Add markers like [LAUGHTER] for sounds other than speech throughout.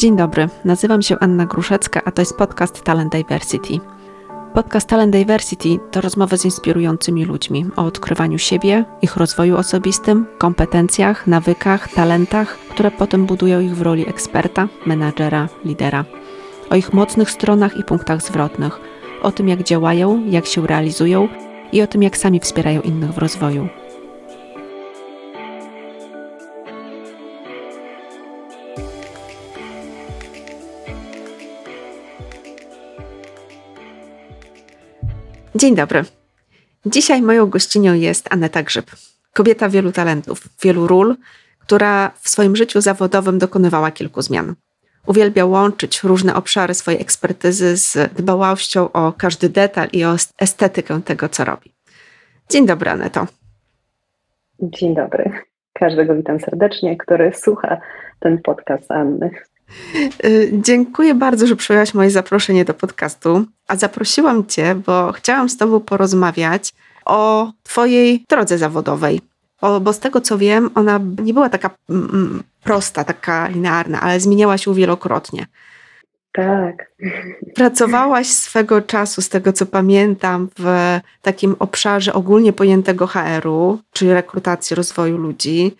Dzień dobry, nazywam się Anna Gruszecka, a to jest podcast Talent Diversity. Podcast Talent Diversity to rozmowy z inspirującymi ludźmi o odkrywaniu siebie, ich rozwoju osobistym, kompetencjach, nawykach, talentach, które potem budują ich w roli eksperta, menadżera, lidera. O ich mocnych stronach i punktach zwrotnych, o tym jak działają, jak się realizują i o tym jak sami wspierają innych w rozwoju. Dzień dobry. Dzisiaj moją gościnią jest Aneta Grzyb. Kobieta wielu talentów, wielu ról, która w swoim życiu zawodowym dokonywała kilku zmian. Uwielbia łączyć różne obszary swojej ekspertyzy z dbałością o każdy detal i o estetykę tego, co robi. Dzień dobry, Aneto. Dzień dobry. Każdego witam serdecznie, który słucha ten podcast Anny. Y, dziękuję bardzo, że przyjęłaś moje zaproszenie do podcastu. A zaprosiłam Cię, bo chciałam z Tobą porozmawiać o Twojej drodze zawodowej. O, bo z tego co wiem, ona nie była taka mm, mm prosta, taka linearna, ale zmieniała się wielokrotnie. Tak. Pracowałaś swego czasu, z tego co pamiętam, w takim obszarze ogólnie pojętego HR-u, czyli rekrutacji rozwoju ludzi.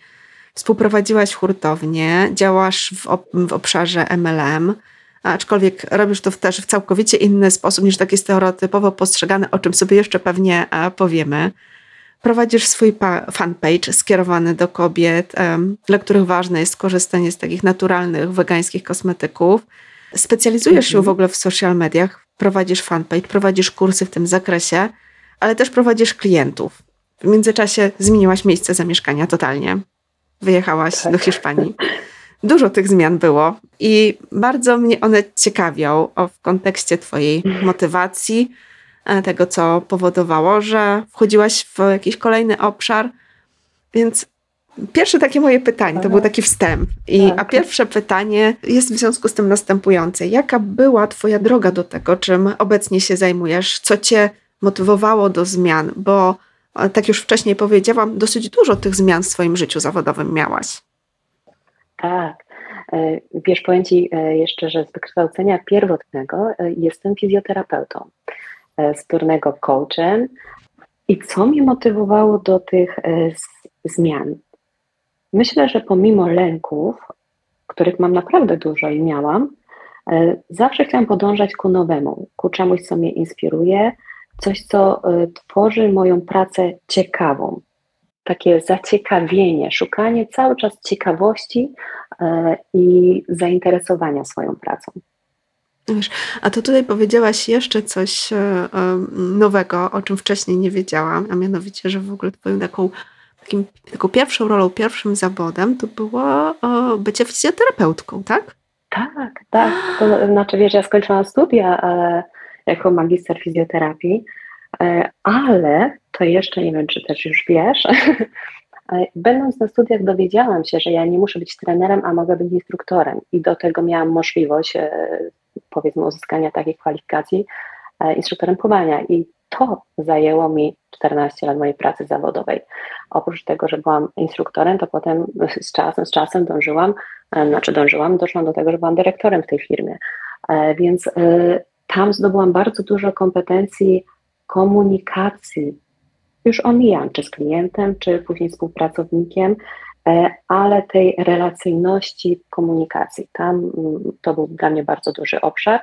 Współprowadziłaś hurtownię, działasz w, obszarze MLM, aczkolwiek robisz to też w całkowicie inny sposób niż takie stereotypowo postrzegane, o czym sobie jeszcze pewnie e, powiemy. Prowadzisz swój fanpage skierowany do kobiet, dla których ważne jest korzystanie z takich naturalnych, wegańskich kosmetyków. Specjalizujesz się mhm. w ogóle w social mediach, prowadzisz fanpage, prowadzisz kursy w tym zakresie, ale też prowadzisz klientów. W międzyczasie zmieniłaś miejsce zamieszkania totalnie wyjechałaś tak. do Hiszpanii. Dużo tych zmian było i bardzo mnie one ciekawią w kontekście Twojej motywacji, e, tego, co powodowało, że wchodziłaś w jakiś kolejny obszar. Więc pierwsze takie moje pytanie, to był taki wstęp. I, tak. A pierwsze pytanie jest w związku z tym następujące. Jaka była Twoja droga do tego, czym obecnie się zajmujesz? Co Cię motywowało do zmian? Bo tak już wcześniej powiedziałam, dosyć dużo tych zmian w swoim życiu zawodowym miałaś. Tak. E, wiesz, powiem Ci e, jeszcze, że z wykształcenia pierwotnego e, jestem fizjoterapeutą, z coachem. I co mnie motywowało do tych zmian? Myślę, że pomimo lęków, których mam naprawdę dużo i miałam, zawsze chciałam podążać ku nowemu, ku czemuś, co mnie inspiruje, coś, co e, tworzy moją pracę ciekawą. Takie zaciekawienie, szukanie cały czas ciekawości e, i zainteresowania swoją pracą. Wiesz, a to tutaj powiedziałaś jeszcze coś e, nowego, o czym wcześniej nie wiedziałam, a mianowicie, że w ogóle twoją taką, takim, taką pierwszą rolą, pierwszym zawodem to było bycie fizjoterapeutką, tak? Tak, tak. To znaczy, wiesz, ja skończyłam studia jako magister fizjoterapii, e, ale to jeszcze nie wiem, czy też już wiesz. [LAUGHS] E, będąc na studiach, dowiedziałam się, że ja nie muszę być trenerem, a mogę być instruktorem, i do tego miałam możliwość, e, powiedzmy, uzyskania takiej kwalifikacji instruktorem pływania. I to zajęło mi 14 lat mojej pracy zawodowej. Oprócz tego, że byłam instruktorem, to potem z czasem, z czasem dążyłam, znaczy dążyłam, doszłam do tego, że byłam dyrektorem w tej firmie. Więc tam zdobyłam bardzo dużo kompetencji komunikacji. Już omijam, czy z klientem, czy później z współpracownikiem, e, ale tej relacyjności komunikacji. Tam mm, to był dla mnie bardzo duży obszar.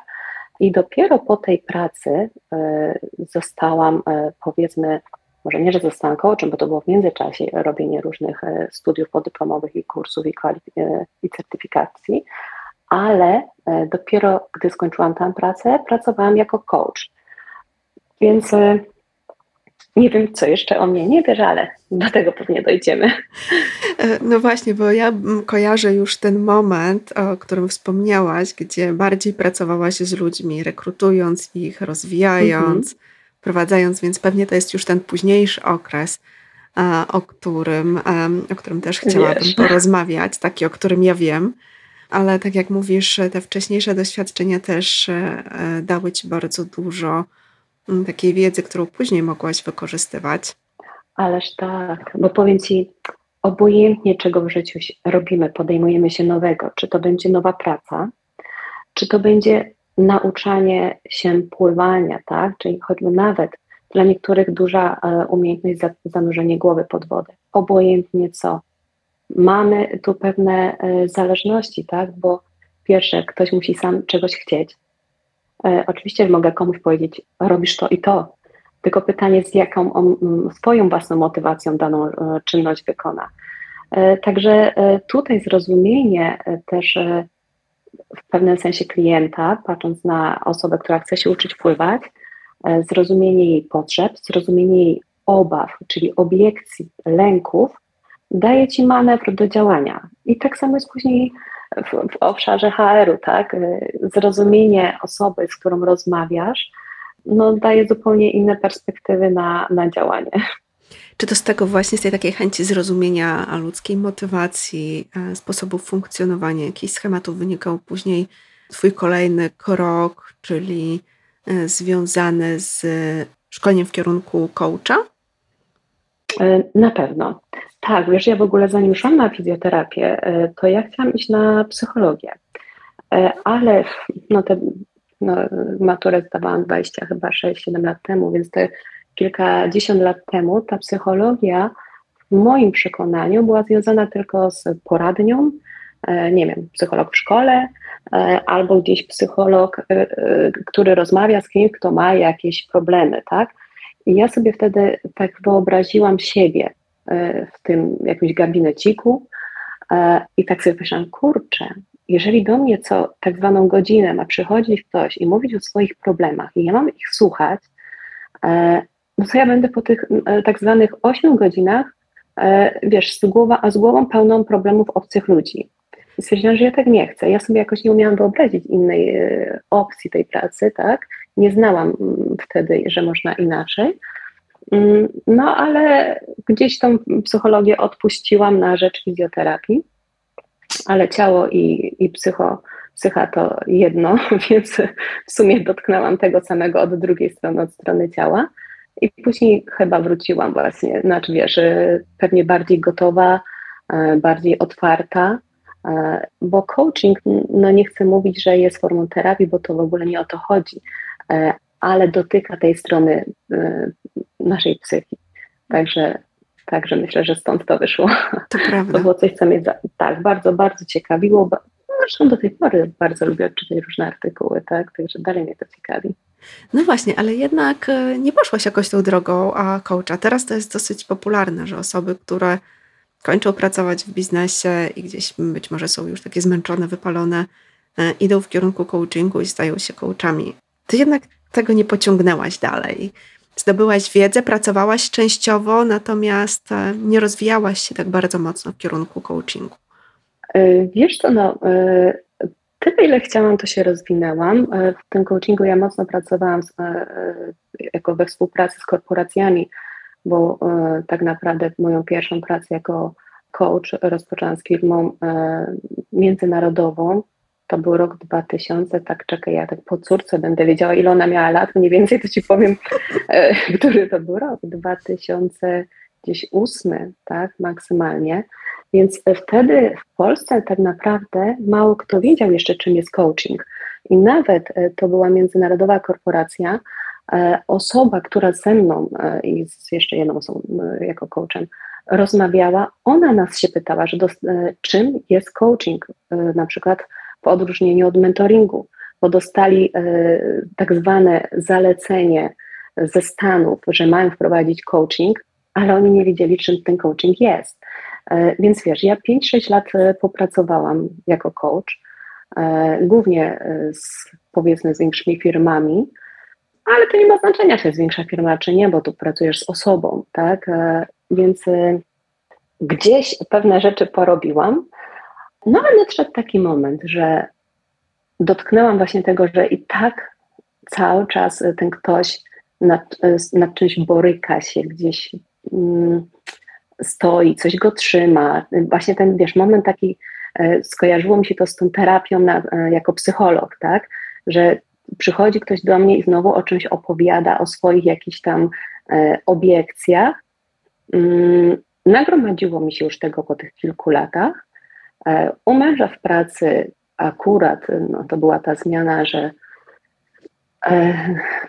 I dopiero po tej pracy e, zostałam, e, powiedzmy, może nie, że zostałam coachem, bo to było w międzyczasie robienie różnych studiów podyplomowych i kursów i, i certyfikacji, ale e, dopiero gdy skończyłam tam pracę, pracowałam jako coach. Więc e, nie wiem, co jeszcze o mnie nie wiesz, ale do tego pewnie dojdziemy. E, no właśnie, bo ja kojarzę już ten moment, o którym wspomniałaś, gdzie bardziej pracowałaś z ludźmi, rekrutując ich, rozwijając, mhm. prowadzając, więc pewnie to jest już ten późniejszy okres, o którym, o którym też chciałabym Wiesz. porozmawiać, taki, o którym ja wiem ale tak jak mówisz, te wcześniejsze doświadczenia też e, dały ci bardzo dużo mm, takiej wiedzy, którą później mogłaś wykorzystywać. Ależ tak, bo powiem ci, obojętnie czego w życiu robimy, podejmujemy się nowego, czy to będzie nowa praca, czy to będzie nauczanie się pływania, tak? Czyli choćby nawet dla niektórych duża e, umiejętność zanurzenie głowy pod wodę. Obojętnie co. Mamy tu pewne e, zależności, tak? Bo pierwsze, ktoś musi sam czegoś chcieć. E, oczywiście mogę komuś powiedzieć, robisz to i to, tylko pytanie, z jaką on swoją własną motywacją daną czynność wykona. Także tutaj zrozumienie też w pewnym sensie klienta, patrząc na osobę, która chce się uczyć pływać, e, zrozumienie jej potrzeb, zrozumienie jej obaw, czyli obiekcji, lęków, daje ci manewr do działania. I tak samo jest później w, w obszarze HR-u, tak? E, zrozumienie osoby, z którą rozmawiasz, no, daje zupełnie inne perspektywy na, na działanie. Czy to z tego właśnie, z tej takiej chęci zrozumienia ludzkiej motywacji, e, sposobów funkcjonowania, jakichś schematów wynikał później Twój kolejny krok, czyli e, związany z szkoleniem w kierunku coacha? E, na pewno. Tak, wiesz, ja w ogóle zanim szłam na fizjoterapię, to ja chciałam iść na psychologię, ale no te, no, maturę zdawałam 20 chyba 6-7 lat temu, więc te kilkadziesiąt lat temu ta psychologia w moim przekonaniu była związana tylko z poradnią, e, nie wiem, psycholog w szkole e, albo gdzieś psycholog, e, który rozmawia z kimś, kto ma jakieś problemy, tak? I ja sobie wtedy tak wyobraziłam siebie w tym jakimś gabineciku i tak sobie myślałam, kurczę, jeżeli do mnie co tak zwaną godzinę ma przychodzić ktoś i mówić o swoich problemach i ja mam ich słuchać, no to ja będę po tych e, tak zwanych 8 godzinach, e, wiesz, z, głowa, a z głową pełną problemów obcych ludzi. I stwierdziłam, że ja tak nie chcę. Ja sobie jakoś nie umiałam wyobrazić innej e, opcji tej pracy, tak? Nie znałam wtedy, że można inaczej. Mm, no ale gdzieś tą psychologię odpuściłam na rzecz fizjoterapii, ale ciało i, i psycho, psycha to jedno, [LAUGHS] więc w sumie dotknęłam tego samego od drugiej strony, od strony ciała. I później chyba wróciłam właśnie, znaczy wiesz, pewnie bardziej gotowa, e, bardziej otwarta, e, bo coaching, no nie chcę mówić, że jest formą terapii, bo to w ogóle nie o to chodzi, ale dotyka tej strony naszej psychiki. Także, także myślę, że stąd to wyszło. To prawda. To było coś, co mnie tak bardzo, bardzo ciekawiło. Zresztą do tej pory bardzo lubię czytać różne artykuły, tak? Także dalej mnie to ciekawi. No właśnie, ale jednak e, nie poszłaś jakoś tą drogą a coacha. Teraz to jest dosyć popularne, że osoby, które kończą pracować w biznesie i gdzieś być może są już takie zmęczone, wypalone, e, idą w kierunku coachingu i stają się coachami. Ty jednak tego nie pociągnęłaś dalej. Zdobyłaś wiedzę, pracowałaś częściowo, natomiast e, nie rozwijałaś się tak bardzo mocno w kierunku coachingu. Wiesz co, no, Tyle, ile chciałam, to się rozwinęłam. E, w tym coachingu ja mocno pracowałam z, e, e, jako we współpracy z korporacjami, bo tak naprawdę moją pierwszą pracę jako coach rozpoczęłam z firmą międzynarodową. To był rok 2000, tak czekaj, ja tak po córce będę wiedziała, ile ona miała lat, mniej więcej to ci powiem, [LAUGHS] który to był rok, 2008, tak, maksymalnie. Więc wtedy w Polsce tak naprawdę mało kto wiedział jeszcze, czym jest coaching. I nawet e, to była międzynarodowa korporacja, e, osoba, która ze mną e, i z jeszcze jedną osobą jako coachem rozmawiała, ona nas się pytała, że do, czym jest coaching, na przykład w odróżnieniu od mentoringu, bo dostali tak zwane zalecenie ze Stanów, że mają wprowadzić coaching, ale oni nie wiedzieli, czym ten coaching jest. E, więc wiesz, ja 5-6 lat e, popracowałam jako coach, e, głównie z, powiedzmy z większymi firmami, ale to nie ma znaczenia, czy jest większa firma, czy nie, bo tu pracujesz z osobą, tak? Więc gdzieś pewne rzeczy porobiłam, no ale nadszedł taki moment, że dotknęłam właśnie tego, że i tak cały czas ten ktoś nad, nad czymś boryka się, gdzieś mm, stoi, coś go trzyma. Właśnie ten, wiesz, moment taki, skojarzyło mi się to z tą terapią na, jako psycholog, tak, że przychodzi ktoś do mnie i znowu o czymś opowiada, o swoich jakichś tam e, obiekcjach. Mm, nagromadziło mi się już tego po tych kilku latach. U męża w pracy akurat no, to była ta zmiana, że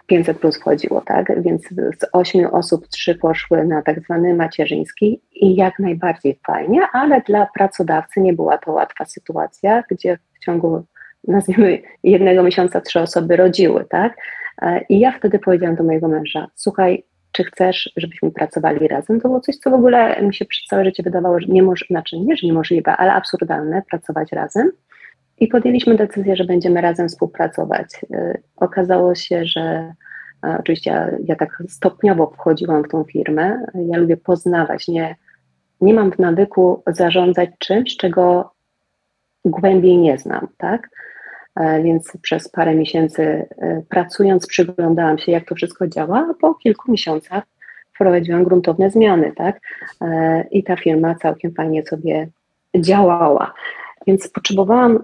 500 plus wchodziło, tak? Więc z ośmiu osób trzy poszły na tak zwany macierzyński i jak najbardziej fajnie, ale dla pracodawcy nie była to łatwa sytuacja, gdzie w ciągu nazwijmy jednego miesiąca trzy osoby rodziły, tak? I ja wtedy powiedziałam do mojego męża, słuchaj, czy chcesz, żebyśmy pracowali razem? To było coś, co w ogóle mi się przez całe życie wydawało, że nie może, znaczy nie, że niemożliwe, ale absurdalne, pracować razem. I podjęliśmy decyzję, że będziemy razem współpracować. Y, okazało się, że oczywiście ja tak stopniowo wchodziłam w tą firmę. Ja lubię poznawać, nie, nie mam w nawyku zarządzać czymś, czego głębiej nie znam, tak? E, więc przez parę miesięcy e, pracując, przyglądałam się, jak to wszystko działa, a po kilku miesiącach wprowadziłam gruntowne zmiany, tak? E, I ta firma całkiem fajnie sobie działała. Więc potrzebowałam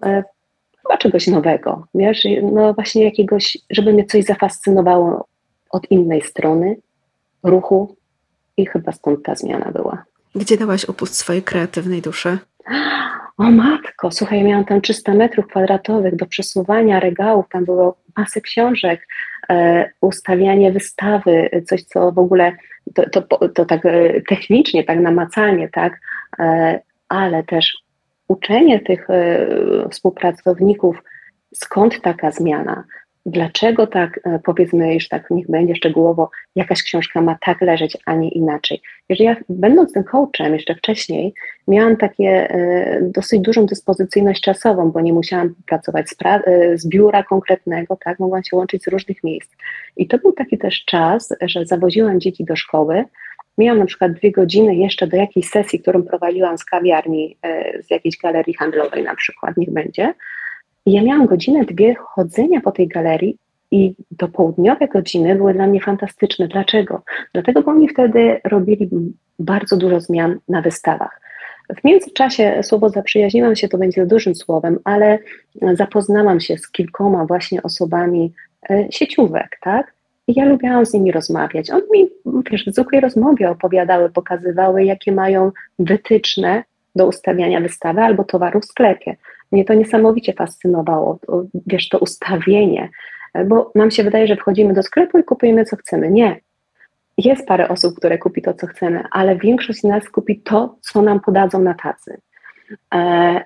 chyba czegoś nowego, wiesz, no właśnie jakiegoś, żeby mnie coś zafascynowało od innej strony, ruchu i chyba stąd ta zmiana była. Gdzie dałaś upust swojej kreatywnej duszy? [GASPS] O matko, słuchaj, ja miałam tam 300 metrów kwadratowych do przesuwania regałów, tam było masę książek, e, ustawianie wystawy, coś co w ogóle, to, to, to tak e, technicznie, tak namacalnie, tak, e, ale też uczenie tych e, współpracowników, skąd taka zmiana, dlaczego tak, e, powiedzmy, już tak niech będzie szczegółowo, jakaś książka ma tak leżeć, a nie inaczej. Jeżeli ja, będąc tym coachem jeszcze wcześniej, miałam takie e, dosyć dużą dyspozycyjność czasową, bo nie musiałam pracować z, z biura konkretnego, tak, mogłam się łączyć z różnych miejsc. I to był taki też czas, że zawoziłam dzieci do szkoły, Miałam na przykład dwie godziny jeszcze do jakiejś sesji, którą prowadziłam z kawiarni, z jakiejś galerii handlowej na przykład, niech będzie. I ja miałam godzinę, dwie chodzenia po tej galerii i do południowe godziny były dla mnie fantastyczne. Dlaczego? Dlatego, bo oni wtedy robili bardzo dużo zmian na wystawach. W międzyczasie słowo zaprzyjaźniłam się, to będzie dużym słowem, ale zapoznałam się z kilkoma właśnie osobami e, sieciówek, tak? I ja lubiłam z nimi rozmawiać. Oni mi, wiesz, w zwykłej rozmowie opowiadały, pokazywały, jakie mają wytyczne do ustawiania wystawy albo towaru w sklepie. Mnie to niesamowicie fascynowało, wiesz, to ustawienie, bo nam się wydaje, że wchodzimy do sklepu i kupujemy co chcemy. Nie. Jest parę osób, które kupi to, co chcemy, ale większość z nas kupi to, co nam podadzą na tacy. E,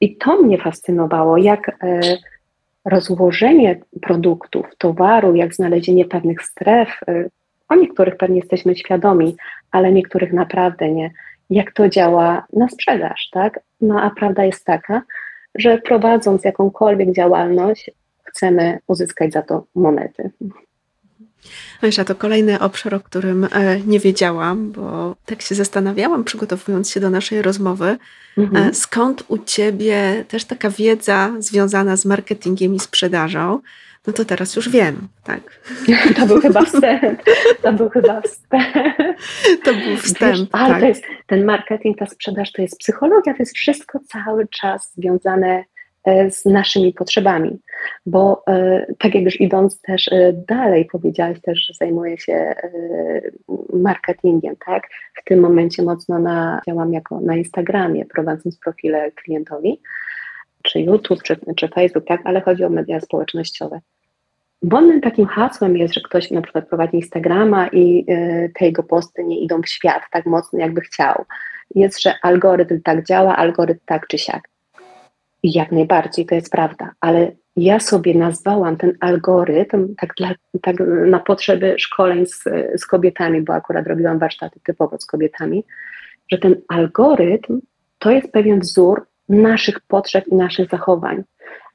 I to mnie fascynowało, jak e, rozłożenie produktów, towaru, jak znalezienie pewnych stref, e, o niektórych pewnie jesteśmy świadomi, ale niektórych naprawdę nie, jak to działa na sprzedaż, tak? No a prawda jest taka, że prowadząc jakąkolwiek działalność, chcemy uzyskać za to monety. Myślę, to kolejny obszar, o którym e, nie wiedziałam, bo tak się zastanawiałam, przygotowując się do naszej rozmowy, mhm. E, skąd u Ciebie też taka wiedza związana z marketingiem i sprzedażą, no to teraz już wiem, tak. [LAUGHS] To był chyba wstęp. To był chyba wstęp. To był wstęp. Wiesz, ale tak. to jest ten marketing, ta sprzedaż, to jest psychologia, to jest wszystko cały czas związane e, z naszymi potrzebami, bo e, tak jak już idąc też e, dalej, powiedziałaś też, że zajmuję się marketingiem, tak? W tym momencie mocno na, działam jako na Instagramie, prowadząc profile klientowi, czy YouTube, czy, czy Facebook, tak? Ale chodzi o media społecznościowe. Wolnym takim hasłem jest, że ktoś na przykład prowadzi Instagrama i y, te jego posty nie idą w świat tak mocno, jakby chciał. Jest, że algorytm tak działa, algorytm tak czy siak. I jak najbardziej to jest prawda, ale ja sobie nazwałam ten algorytm tak, dla, tak na potrzeby szkoleń z, z kobietami, bo akurat robiłam warsztaty typowo z kobietami, że ten algorytm to jest pewien wzór naszych potrzeb i naszych zachowań.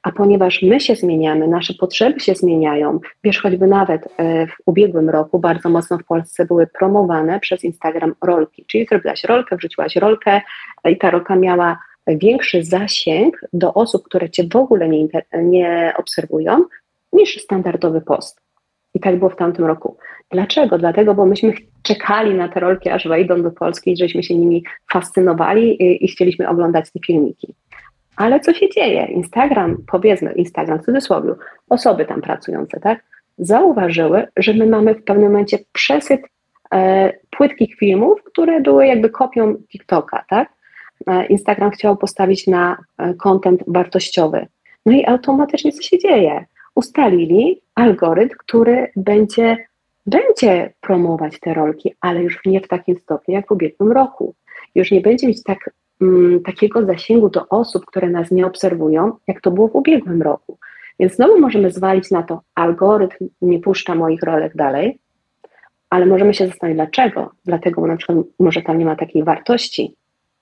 A ponieważ my się zmieniamy, nasze potrzeby się zmieniają, wiesz, choćby nawet e, w ubiegłym roku bardzo mocno w Polsce były promowane przez Instagram rolki, czyli zrobiłaś rolkę, wrzuciłaś rolkę i ta rolka miała większy zasięg do osób, które cię w ogóle nie, nie obserwują, niż standardowy post. I tak było w tamtym roku. Dlaczego? Dlatego, bo myśmy czekali na te rolki, aż wejdą do Polski, żeśmy się nimi fascynowali i, i chcieliśmy oglądać te filmiki. Ale co się dzieje? Instagram, powiedzmy, Instagram w cudzysłowie, osoby tam pracujące, tak, zauważyły, że my mamy w pewnym momencie przesyt e, płytkich filmów, które były jakby kopią TikToka, tak? E, Instagram chciał postawić na e, content wartościowy. No i automatycznie co się dzieje? Ustalili algorytm, który będzie, będzie promować te rolki, ale już nie w takim stopniu jak w ubiegłym roku. Już nie będzie mieć tak, mm, takiego zasięgu do osób, które nas nie obserwują, jak to było w ubiegłym roku. Więc znowu możemy zwalić na to, algorytm nie puszcza moich rolek dalej, ale możemy się zastanowić dlaczego. Dlatego, bo na przykład może tam nie ma takiej wartości.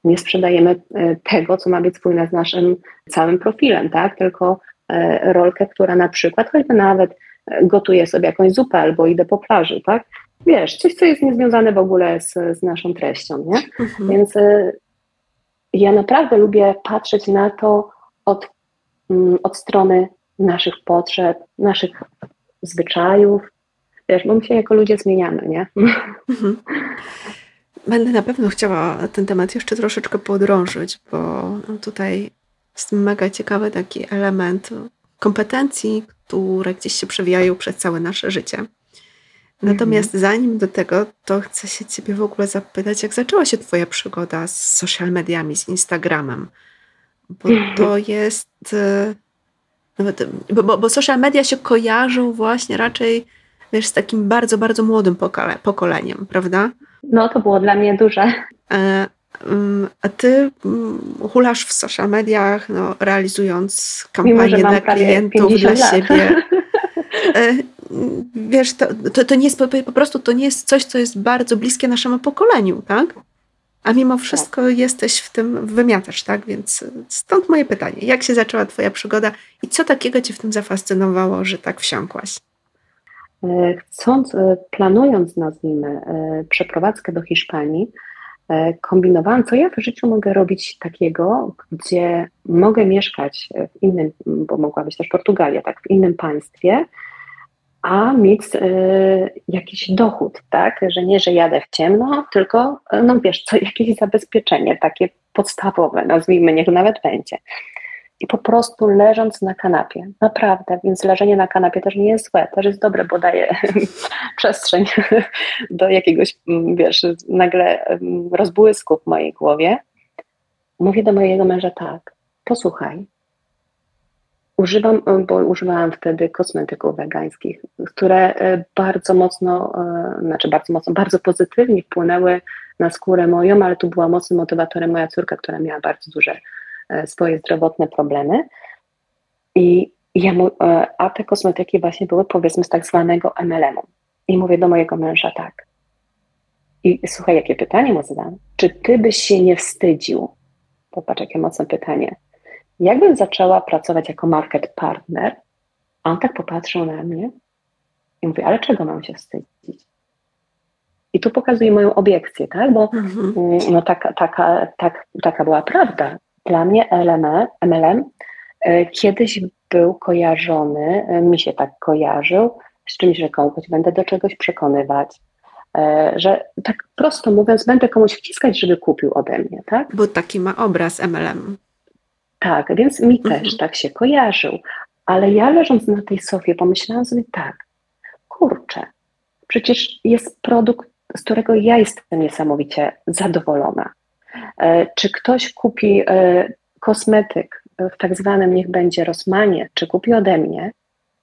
Nie sprzedajemy e, tego, co ma być spójne z naszym całym profilem, tak? Tylko rolkę, która na przykład, choćby nawet e, gotuję sobie jakąś zupę albo idę po plaży, tak? Wiesz, coś, co jest niezwiązane w ogóle z, z naszą treścią, nie? Mhm. Więc ja naprawdę lubię patrzeć na to od, mm, od strony naszych potrzeb, naszych zwyczajów, wiesz, bo my się jako ludzie zmieniamy, nie? Mhm. Będę na pewno chciała ten temat jeszcze troszeczkę podrążyć, bo tutaj jest mega ciekawy taki element kompetencji, które gdzieś się przewijają przez całe nasze życie. Natomiast mhm. zanim do tego, to chcę się Ciebie w ogóle zapytać, jak zaczęła się Twoja przygoda z social mediami, z Instagramem? Bo [LAUGHS] to jest. E, nawet, bo, bo, bo social media się kojarzą właśnie raczej wiesz, z takim bardzo, bardzo młodym pokole, pokoleniem, prawda? No, to było dla mnie duże. Mm, a ty mm, hulasz w social mediach, no, realizując kampanię dla klientów, dla lat. siebie. [LAUGHS] E, wiesz, to, to, to nie jest po prostu to nie jest coś, co jest bardzo bliskie naszemu pokoleniu, tak? A mimo wszystko tak. jesteś w tym, wymiatasz, tak? Więc stąd moje pytanie. Jak się zaczęła Twoja przygoda i co takiego Cię w tym zafascynowało, że tak wsiąkłaś? E, chcąc, e, planując, nazwijmy, przeprowadzkę do Hiszpanii, kombinowałam, co ja w życiu mogę robić takiego, gdzie mogę mieszkać w innym, bo mogła być też Portugalia, tak, w innym państwie, a mieć jakiś dochód, tak, że nie, że jadę w ciemno, tylko, no wiesz, co, jakieś zabezpieczenie takie podstawowe, nazwijmy, niech nawet będzie i po prostu leżąc na kanapie. Naprawdę, więc leżenie na kanapie też nie jest złe, też jest dobre, bo daje [LAUGHS] przestrzeń [LAUGHS] do jakiegoś, mm, wiesz, nagle mm, rozbłysku w mojej głowie. Mówię do mojego męża tak, posłuchaj, używam, bo używałam wtedy kosmetyków wegańskich, które e, bardzo mocno, e, znaczy bardzo mocno, bardzo pozytywnie wpłynęły na skórę moją, ale tu była mocnym motywatorem moja córka, która miała bardzo duże E, swoje zdrowotne problemy. I ja mu, e, a te kosmetyki właśnie były powiedzmy z tak zwanego MLM-u. I mówię do mojego męża tak. I słuchaj, jakie pytanie mu zadam. Czy ty byś się nie wstydził? Popatrz, jakie mocne pytanie. Jakbym zaczęła pracować jako market partner, a on tak popatrzył na mnie i mówi, ale czego mam się wstydzić? I tu pokazuje moją obiekcję, tak? Bo mhm. Mm, no, taka, taka, tak, taka była prawda. Dla mnie LM, MLM e, kiedyś był kojarzony, e, mi się tak kojarzył, z czymś, że komuś będę do czegoś przekonywać, e, że tak prosto mówiąc, będę komuś wciskać, żeby kupił ode mnie, tak? Bo taki ma obraz MLM. Tak, więc mi mhm. też tak się kojarzył. Ale ja leżąc na tej sofie pomyślałam sobie tak, kurczę, przecież jest produkt, z którego ja jestem niesamowicie zadowolona. E, czy ktoś kupi e, kosmetyk w tak zwanym niech będzie Rosmanie, czy kupi ode mnie,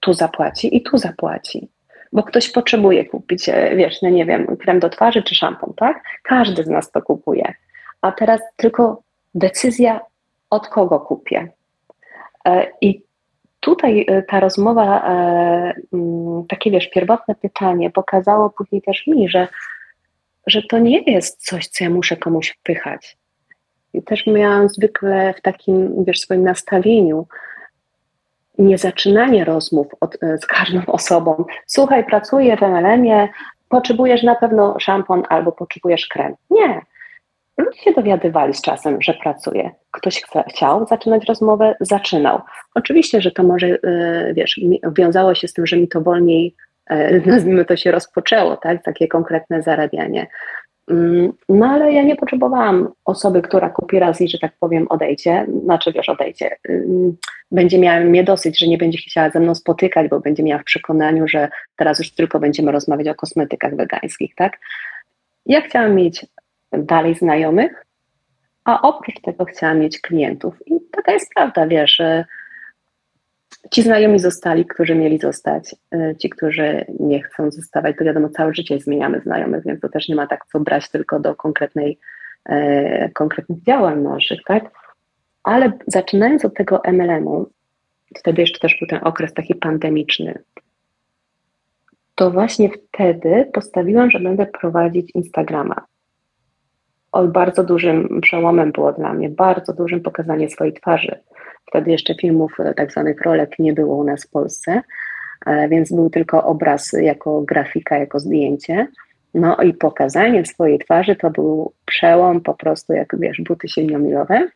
tu zapłaci i tu zapłaci. Bo ktoś potrzebuje kupić, e, wiesz, no nie wiem, krem do twarzy czy szampon, tak? Każdy z nas to kupuje. A teraz tylko decyzja, od kogo kupię. I tutaj ta rozmowa, takie wiesz, pierwotne pytanie pokazało później też mi, że że to nie jest coś, co ja muszę komuś wpychać. I też miałam zwykle w takim, wiesz, swoim nastawieniu nie zaczynanie rozmów od, z każdą [LAUGHS] osobą. Słuchaj, pracuję w MLM-ie, potrzebujesz na pewno szampon albo potrzebujesz krem. Nie. Ludzie się dowiadywali z czasem, że pracuję. Ktoś chciał zaczynać rozmowę, zaczynał. Oczywiście, że to może, y, wiesz, wiązało się z tym, że mi to wolniej E, nazwijmy to się rozpoczęło, tak, takie konkretne zarabianie. Mm, no ale ja nie potrzebowałam osoby, która kupi raz i, że tak powiem, odejdzie, znaczy wiesz, odejdzie, mm, będzie miała mnie dosyć, że nie będzie chciała ze mną spotykać, bo będzie miała w przekonaniu, że teraz już tylko będziemy rozmawiać o kosmetykach wegańskich, tak? Ja chciałam mieć dalej znajomych, a oprócz tego chciałam mieć klientów. I taka jest prawda, wiesz, ci znajomi zostali, którzy mieli zostać, e, ci, którzy nie chcą zostawać, to wiadomo, całe życie zmieniamy znajomych, więc to też nie ma tak co brać tylko do konkretnej, e, konkretnych działań naszych, tak? Ale zaczynając od tego MLM-u, wtedy jeszcze też był ten okres taki pandemiczny, to właśnie wtedy postawiłam, że będę prowadzić Instagrama. O, bardzo dużym przełomem było dla mnie, bardzo dużym pokazanie swojej twarzy. Wtedy jeszcze filmów, e, tak zwanych rolek, nie było u nas w Polsce, e, więc był tylko obraz jako grafika, jako zdjęcie. No i pokazanie swojej twarzy to był przełom po prostu, jak wiesz, buty siedmiomilowe.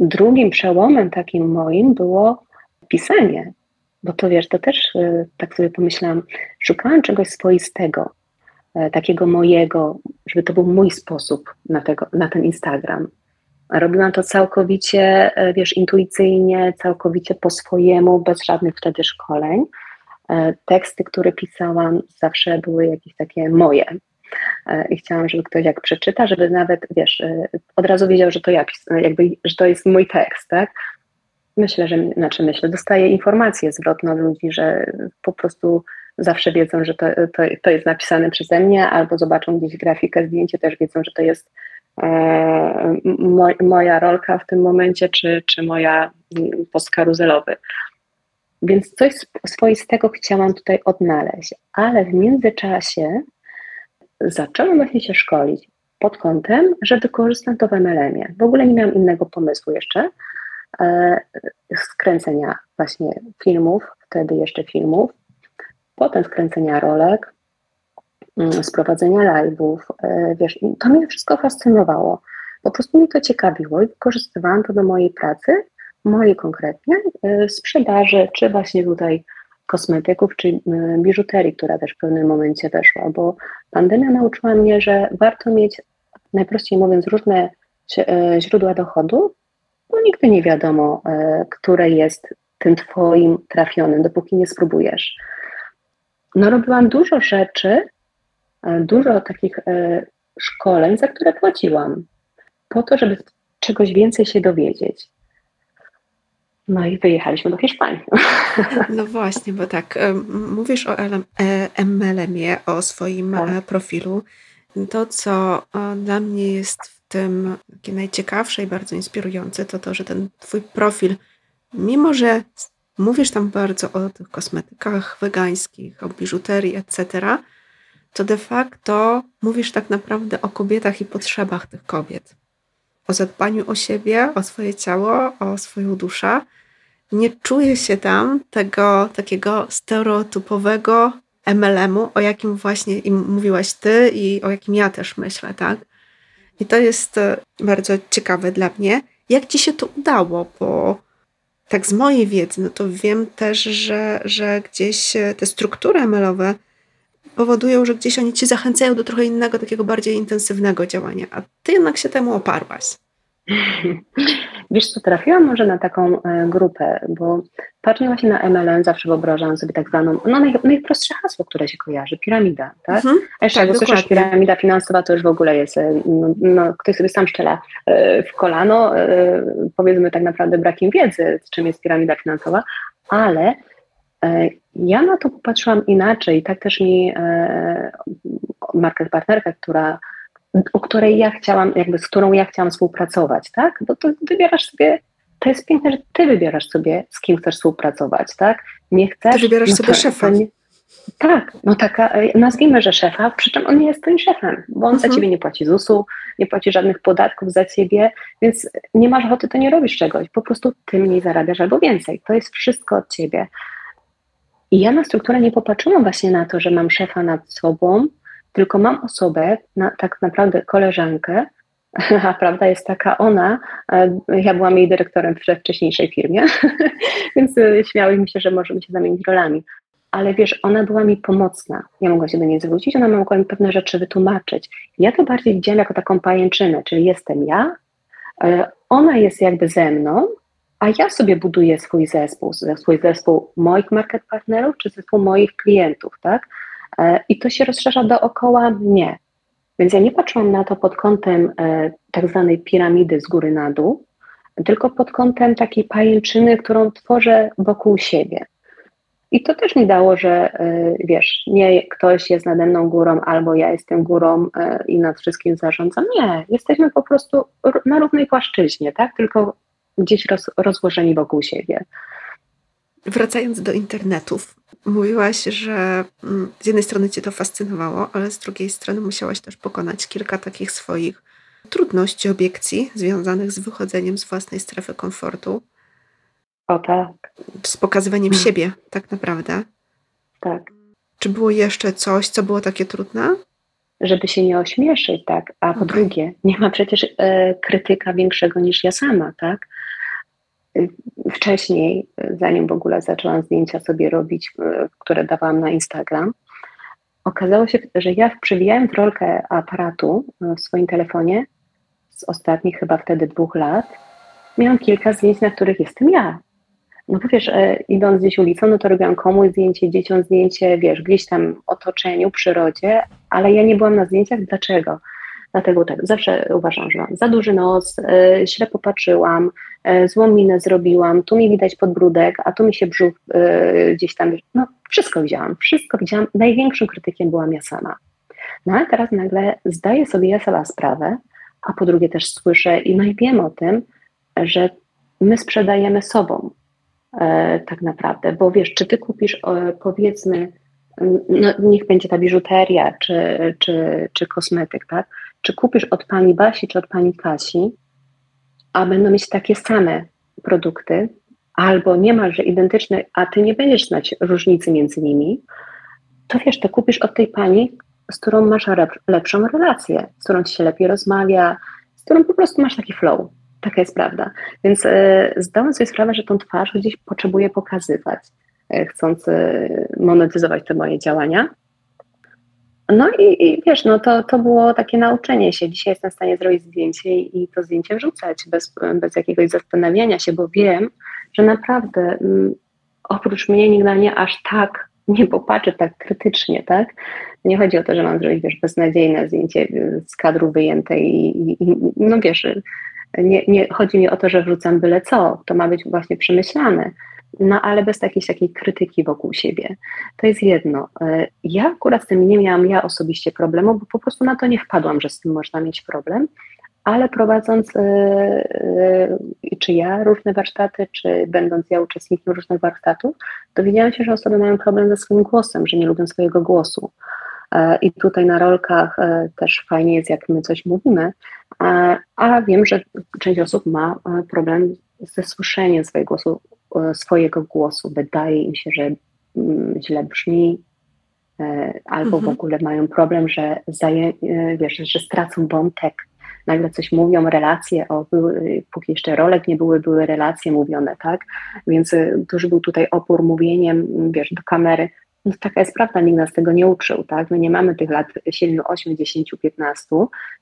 Drugim przełomem takim moim było pisanie, bo to wiesz, to też e, tak sobie pomyślałam, szukałam czegoś swoistego, takiego mojego, żeby to był mój sposób na, tego, na ten Instagram. Robiłam to całkowicie, e, wiesz, intuicyjnie, całkowicie po swojemu, bez żadnych wtedy szkoleń. E, teksty, które pisałam, zawsze były jakieś takie moje. E, I chciałam, żeby ktoś jak przeczyta, żeby nawet, wiesz, od razu wiedział, że to ja, jakby, że to jest mój tekst, tak? Myślę, że, znaczy myślę, dostaję informacje zwrotne od ludzi, że po prostu zawsze wiedzą, że to, to, to jest napisane przeze mnie, albo zobaczą gdzieś grafikę, zdjęcie, też wiedzą, że to jest moja rolka w tym momencie, czy, czy moja mm, post karuzelowy. Więc coś swoistego chciałam tutaj odnaleźć, ale w międzyczasie zaczęłam właśnie się szkolić pod kątem, że wykorzystam to w MLM-ie. W ogóle nie miałam innego pomysłu jeszcze. E, skręcenia właśnie filmów, wtedy jeszcze filmów, potem skręcenia rolek, Mm, sprowadzenia live'ów, e, wiesz, to mnie wszystko fascynowało. Po prostu mnie to ciekawiło i wykorzystywałam to do mojej pracy, mojej konkretnie, e, sprzedaży, czy właśnie tutaj kosmetyków, czy e, biżuterii, która też w pewnym momencie weszła, bo pandemia nauczyła mnie, że warto mieć, najprościej mówiąc, różne źródła dochodu, bo nigdy nie wiadomo, które jest tym twoim trafionym, dopóki nie spróbujesz. No robiłam dużo rzeczy, dużo takich e, szkoleń, za które płaciłam, po to, żeby czegoś więcej się dowiedzieć. No i wyjechaliśmy do Hiszpanii. [LAUGHS] No właśnie, bo tak, e, mówisz o MLM-ie, o swoim tak. profilu. To, co dla mnie jest w tym takie najciekawsze i bardzo inspirujące, to to, że ten twój profil, mimo że mówisz tam bardzo o tych kosmetykach wegańskich, o biżuterii, etc., to de facto mówisz tak naprawdę o kobietach i potrzebach tych kobiet. O zadbaniu o siebie, o swoje ciało, o swoją duszę. Nie czuję się tam tego takiego stereotypowego MLM-u, o jakim właśnie im mówiłaś ty i o jakim ja też myślę, tak? I to jest e, bardzo ciekawe dla mnie. Jak ci się to udało? Bo tak z mojej wiedzy, no to wiem też, że, że gdzieś e, te struktury ML-owe powodują, że gdzieś oni cię zachęcają do trochę innego, takiego bardziej intensywnego działania, a ty jednak się temu oparłaś. [LAUGHS] Wiesz co, trafiłam może na taką e, grupę, bo patrząc właśnie na MLM, zawsze wyobrażam sobie tak zwaną, no naj, najprostsze hasło, które się kojarzy, piramida, tak? Mhm, a jeszcze tak, jak słyszysz piramida finansowa, to już w ogóle jest, e, no, no, ktoś sobie sam szczela e, w kolano, powiedzmy tak naprawdę brakiem wiedzy, czym jest piramida finansowa, ale ja na to popatrzyłam inaczej. Tak też mi e, market partnerka, która, o której ja chciałam, jakby z którą ja chciałam współpracować, tak? Bo to wybierasz sobie, to jest piękne, że ty wybierasz sobie, z kim chcesz współpracować, tak? Nie chcesz. Ty wybierasz no sobie to, szefa. Nie, tak, no taka, e, nazwijmy, że szefa, przy czym on nie jest twoim szefem, bo on mhm. za ciebie nie płaci ZUS-u, nie płaci żadnych podatków za ciebie, więc nie masz ochoty, to nie robisz czegoś, po prostu ty mniej zarabiasz albo więcej, to jest wszystko od ciebie. I ja na strukturę nie popatrzyłam właśnie na to, że mam szefa nad sobą, tylko mam osobę, na, tak naprawdę koleżankę, [LAUGHS] a prawda jest taka, ona, e, ja byłam jej dyrektorem w wcześniejszej firmie, [LAUGHS] więc e, śmiały mi się, że możemy się zamienić rolami. Ale wiesz, ona była mi pomocna. Ja mogłam się do niej zwrócić, ona mogła mi pewne rzeczy wytłumaczyć. Ja to bardziej widziałam jako taką pajęczynę, czyli jestem ja, e, ona jest jakby ze mną, a ja sobie buduję swój zespół, swój zespół moich market partnerów, czy zespół moich klientów, tak? E, I to się rozszerza dookoła mnie. Więc ja nie patrzyłam na to pod kątem e, tak zwanej piramidy z góry na dół, tylko pod kątem takiej pajęczyny, którą tworzę wokół siebie. I to też mi dało, że y, wiesz, nie ktoś jest nade mną górą, albo ja jestem górą i nad wszystkim zarządzam. Nie, jesteśmy po prostu na równej płaszczyźnie, tak? Tylko gdzieś roz, rozłożeni wokół siebie. Wracając do internetów, mówiłaś, że mm, z jednej strony Cię to fascynowało, ale z drugiej strony musiałaś też pokonać kilka takich swoich trudności, obiekcji związanych z wychodzeniem z własnej strefy komfortu. O tak. Z pokazywaniem hmm. siebie, tak naprawdę. Tak. Czy było jeszcze coś, co było takie trudne? Żeby się nie ośmieszyć, tak. A po okay. drugie, nie ma przecież e, krytyka większego niż ja sama, tak. Y, wcześniej, zanim w ogóle zaczęłam zdjęcia sobie robić, e, które dawałam na Instagram, okazało się, że ja przewijając rolkę aparatu e, w swoim telefonie z ostatnich chyba wtedy dwóch lat, miałam kilka zdjęć, na których jestem ja. No bo wiesz, idąc gdzieś ulicą, no to robiłam komuś zdjęcie, dzieciom zdjęcie, wiesz, gdzieś tam otoczeniu, przyrodzie, ale ja nie byłam na zdjęciach. Dlaczego? Dlatego tak, zawsze uważam, że mam za duży nos, źle popatrzyłam, złą minę zrobiłam, tu mi widać podbródek, a tu mi się brzuch e, gdzieś tam, no wszystko widziałam, wszystko widziałam. Największym krytykiem byłam ja sama. No ale teraz nagle zdaję sobie ja sama sprawę, a po drugie też słyszę i no i wiem o tym, że my sprzedajemy sobą e, tak naprawdę, bo wiesz, czy ty kupisz e, powiedzmy, no, niech będzie ta biżuteria czy, czy, czy kosmetyk, tak? Czy kupisz od pani Basi czy od pani Kasi, a będą mieć takie same produkty, albo niemalże identyczne, a ty nie będziesz znać różnicy między nimi, to wiesz, to kupisz od tej pani, z którą masz lepszą relację, z którą ci się lepiej rozmawia, z którą po prostu masz taki flow. Taka jest prawda. Więc e, zdałam sobie sprawę, że tą twarz gdzieś potrzebuję pokazywać, e, chcąc e, monetyzować te moje działania. No i, i, wiesz, no to, to było takie nauczenie się. Dzisiaj jestem w stanie zrobić zdjęcie i, i to zdjęcie wrzucać bez, bez jakiegoś zastanawiania się, bo wiem, że naprawdę m, mm, oprócz mnie nikt na mnie aż tak nie popatrzy tak krytycznie, tak? Nie chodzi o to, że mam zrobić, wiesz, beznadziejne zdjęcie y, z kadru wyjęte i, i, i no wiesz, nie, nie chodzi mi o to, że wrzucam byle co, to ma być właśnie przemyślane, no ale bez takiej, takiej krytyki wokół siebie. To jest jedno. Y, ja akurat z tym nie miałam ja osobiście problemu, bo po prostu na to nie wpadłam, że z tym można mieć problem, ale prowadząc y, y, czy ja różne warsztaty, czy będąc ja uczestnikiem różnych warsztatów, dowiedziałam się, że osoby mają problem ze swoim głosem, że nie lubią swojego głosu. E, I tutaj na rolkach e, też fajnie jest, jak my coś mówimy, e, a wiem, że część osób ma problem ze słyszeniem swojego głosu, swojego głosu. Wydaje im się, że mm, źle brzmi, albo mhm. w ogóle mają problem, że, zaje, wiesz, że stracą wątek nagle coś mówią, relacje, o, były, póki jeszcze rolek nie były, były relacje mówione, tak? Więc duży był tutaj opór mówieniem, wiesz, do kamery. No, taka jest prawda, nikt nas tego nie uczył, tak? My nie mamy tych lat 7, 8, 10, 15,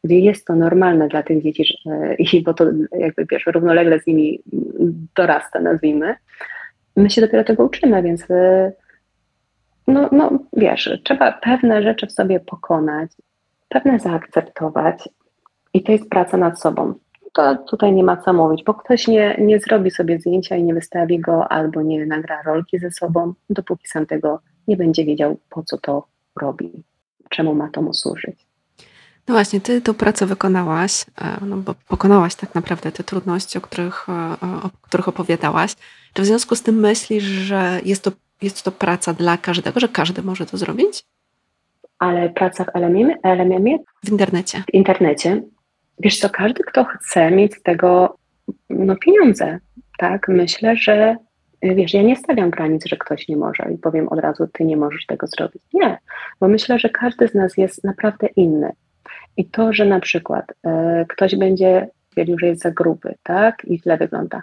gdzie jest to normalne dla tych dzieci, że, i bo to jakby wiesz, równolegle z nimi dorasta, nazwijmy. My się dopiero tego uczymy, więc y, no, no wiesz, trzeba pewne rzeczy w sobie pokonać, pewne zaakceptować, i to jest praca nad sobą. To tutaj nie ma co mówić, bo ktoś nie, nie zrobi sobie zdjęcia i nie wystawi go, albo nie nagra rolki ze sobą, dopóki sam tego nie będzie wiedział, po co to robi, czemu ma to mu służyć. No właśnie, ty tę pracę wykonałaś, e, no bo pokonałaś tak naprawdę te trudności, o których, e, o których opowiadałaś. Czy w związku z tym myślisz, że jest to, jest to praca dla każdego, że każdy może to zrobić? Ale praca w LMM? W internecie. W internecie Wiesz co, każdy, kto chce mieć z tego no, pieniądze, tak, myślę, że wiesz, ja nie stawiam granic, że ktoś nie może i powiem od razu, ty nie możesz tego zrobić. Nie, bo myślę, że każdy z nas jest naprawdę inny. I to, że na przykład e, ktoś będzie twierdził, że jest za gruby, tak, i źle wygląda,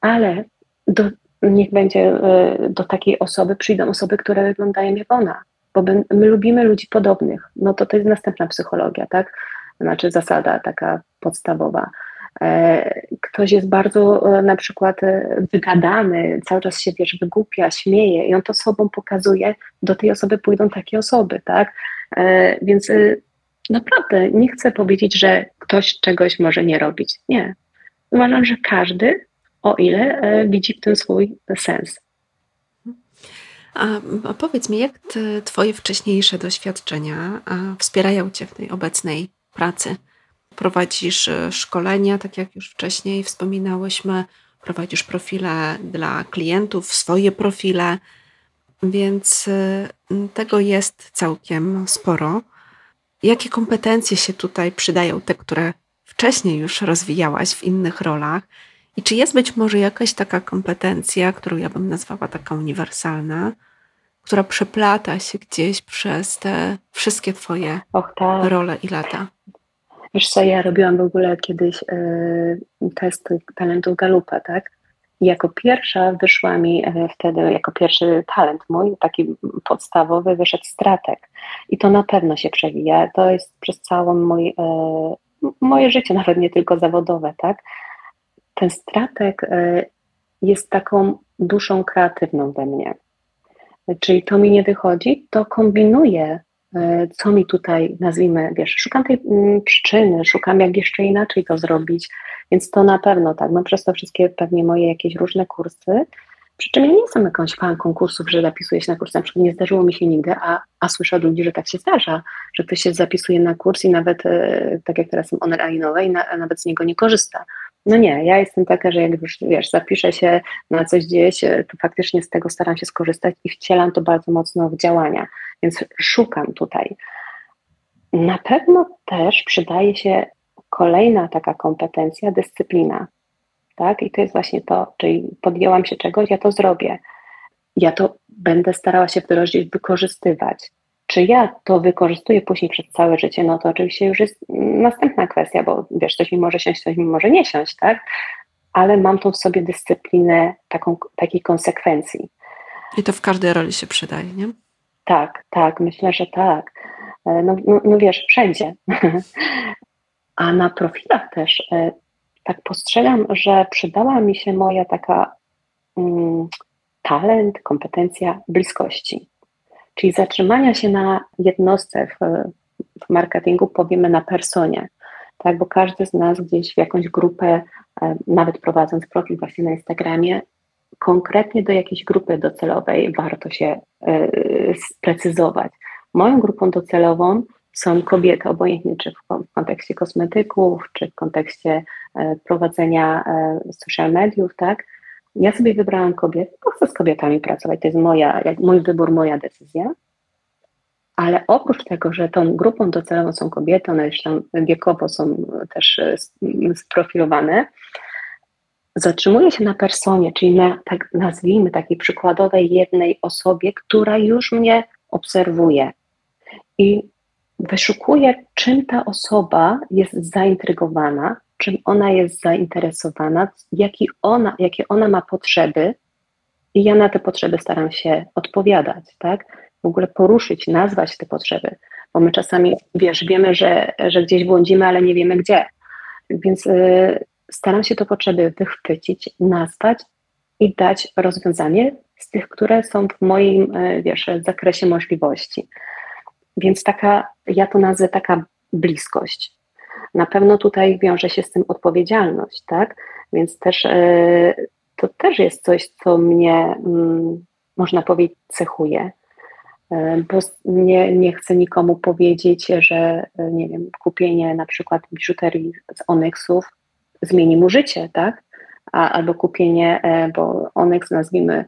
ale do, niech będzie e, do takiej osoby przyjdą osoby, które wyglądają jak ona, bo my, my lubimy ludzi podobnych. No to to jest następna psychologia, tak? znaczy zasada taka podstawowa. E, ktoś jest bardzo e, na przykład e, wygadany, cały czas się wiesz, wygłupia, śmieje i on to sobą pokazuje, do tej osoby pójdą takie osoby, tak? Więc naprawdę nie chcę powiedzieć, że ktoś czegoś może nie robić. Nie. uważam, że każdy, o ile widzi w tym swój sens. A, powiedz mi, jak Twoje wcześniejsze doświadczenia wspierają Cię w tej obecnej pracy? Prowadzisz e, szkolenia, tak jak już wcześniej wspominałyśmy, prowadzisz profile dla klientów, swoje profile, więc e, tego jest całkiem sporo. Jakie kompetencje się tutaj przydają, te, które wcześniej już rozwijałaś w innych rolach? I czy jest być może jakaś taka kompetencja, którą ja bym nazwała taka uniwersalna, która przeplata się gdzieś przez te wszystkie Twoje Och, tak. role i lata? Wiesz co, ja robiłam w ogóle kiedyś y, test talentu Galupa, tak? I jako pierwsza wyszła mi y, wtedy, jako pierwszy talent mój, taki podstawowy, wyszedł stratek. I to na pewno się przewija. To jest przez całe moje życie, [LAUGHS] nawet nie tylko zawodowe, tak? Ten stratek jest taką duszą kreatywną we mnie. Czyli to mi nie wychodzi, to kombinuję E, co mi tutaj, nazwijmy, wiesz, szukam tej mm, przyczyny, szukam jak jeszcze inaczej to zrobić, więc to na pewno tak, mam przez to wszystkie pewnie moje jakieś różne kursy, przy czym ja nie jestem jakąś fan konkursów, że zapisuję się na kurs, na przykład nie zdarzyło mi się nigdy, a, a słyszę od ludzi, że tak się zdarza, że ktoś się zapisuje na kurs i nawet, e, tak jak teraz są online, i na, nawet z niego nie korzysta. No nie, ja jestem taka, że jak już wiesz, zapiszę się na coś gdzieś, to faktycznie z tego staram się skorzystać i wcielam to bardzo mocno w działania, więc szukam tutaj. Na pewno też przydaje się kolejna taka kompetencja, dyscyplina. Tak? I to jest właśnie to, czyli podjęłam się czegoś, ja to zrobię. Ja to będę starała się wdrożyć, wykorzystywać. Czy ja to wykorzystuję później przez całe życie, no to oczywiście już jest następna kwestia, bo wiesz, coś mi może siąść, coś mi może nie siąść, tak? Ale mam tą w sobie dyscyplinę taką, takiej konsekwencji. I to w każdej roli się przydaje, nie? Tak, tak, myślę, że tak. E, no, no, no wiesz, wszędzie. [LAUGHS] A na profilach też e, tak postrzegam, że przydała mi się moja taka mm, talent, kompetencja bliskości. Czyli zatrzymania się na jednostce w, w marketingu, powiemy na personie, tak, bo każdy z nas gdzieś w jakąś grupę, e, nawet prowadząc profil właśnie na Instagramie, konkretnie do jakiejś grupy docelowej warto się e, sprecyzować. Moją grupą docelową są kobiety, obojętnie czy w kontekście kosmetyków, czy w kontekście e, prowadzenia social mediów, tak, ja sobie wybrałam kobiety, bo chcę z kobietami pracować, to jest moja, mój wybór, moja decyzja. Ale oprócz tego, że tą grupą docelową są kobiety, one już tam wiekowo są też e, sprofilowane, zatrzymuję się na personie, czyli na, tak nazwijmy, takiej przykładowej jednej osobie, która już mnie obserwuje. I wyszukuję, czym ta osoba jest zaintrygowana, czym ona jest zainteresowana, jaki ona, jakie ona ma potrzeby, i ja na te potrzeby staram się odpowiadać, tak? W ogóle poruszyć, nazwać te potrzeby, bo my czasami, wiesz, wiemy, że, że gdzieś błądzimy, ale nie wiemy gdzie. Więc y, staram się te potrzeby wychwycić, nazwać i dać rozwiązanie z tych, które są w moim, y, wiesz, zakresie możliwości. Więc taka, ja to nazwę taka bliskość. Na pewno tutaj wiąże się z tym odpowiedzialność, tak? Więc też e, to też jest coś, co mnie, mm, można powiedzieć, cechuje. E, bo nie, nie chcę nikomu powiedzieć, że e, nie wiem, kupienie na przykład biżuterii z onyxów zmieni mu życie, tak? A, albo kupienie, bo onyx nazwijmy,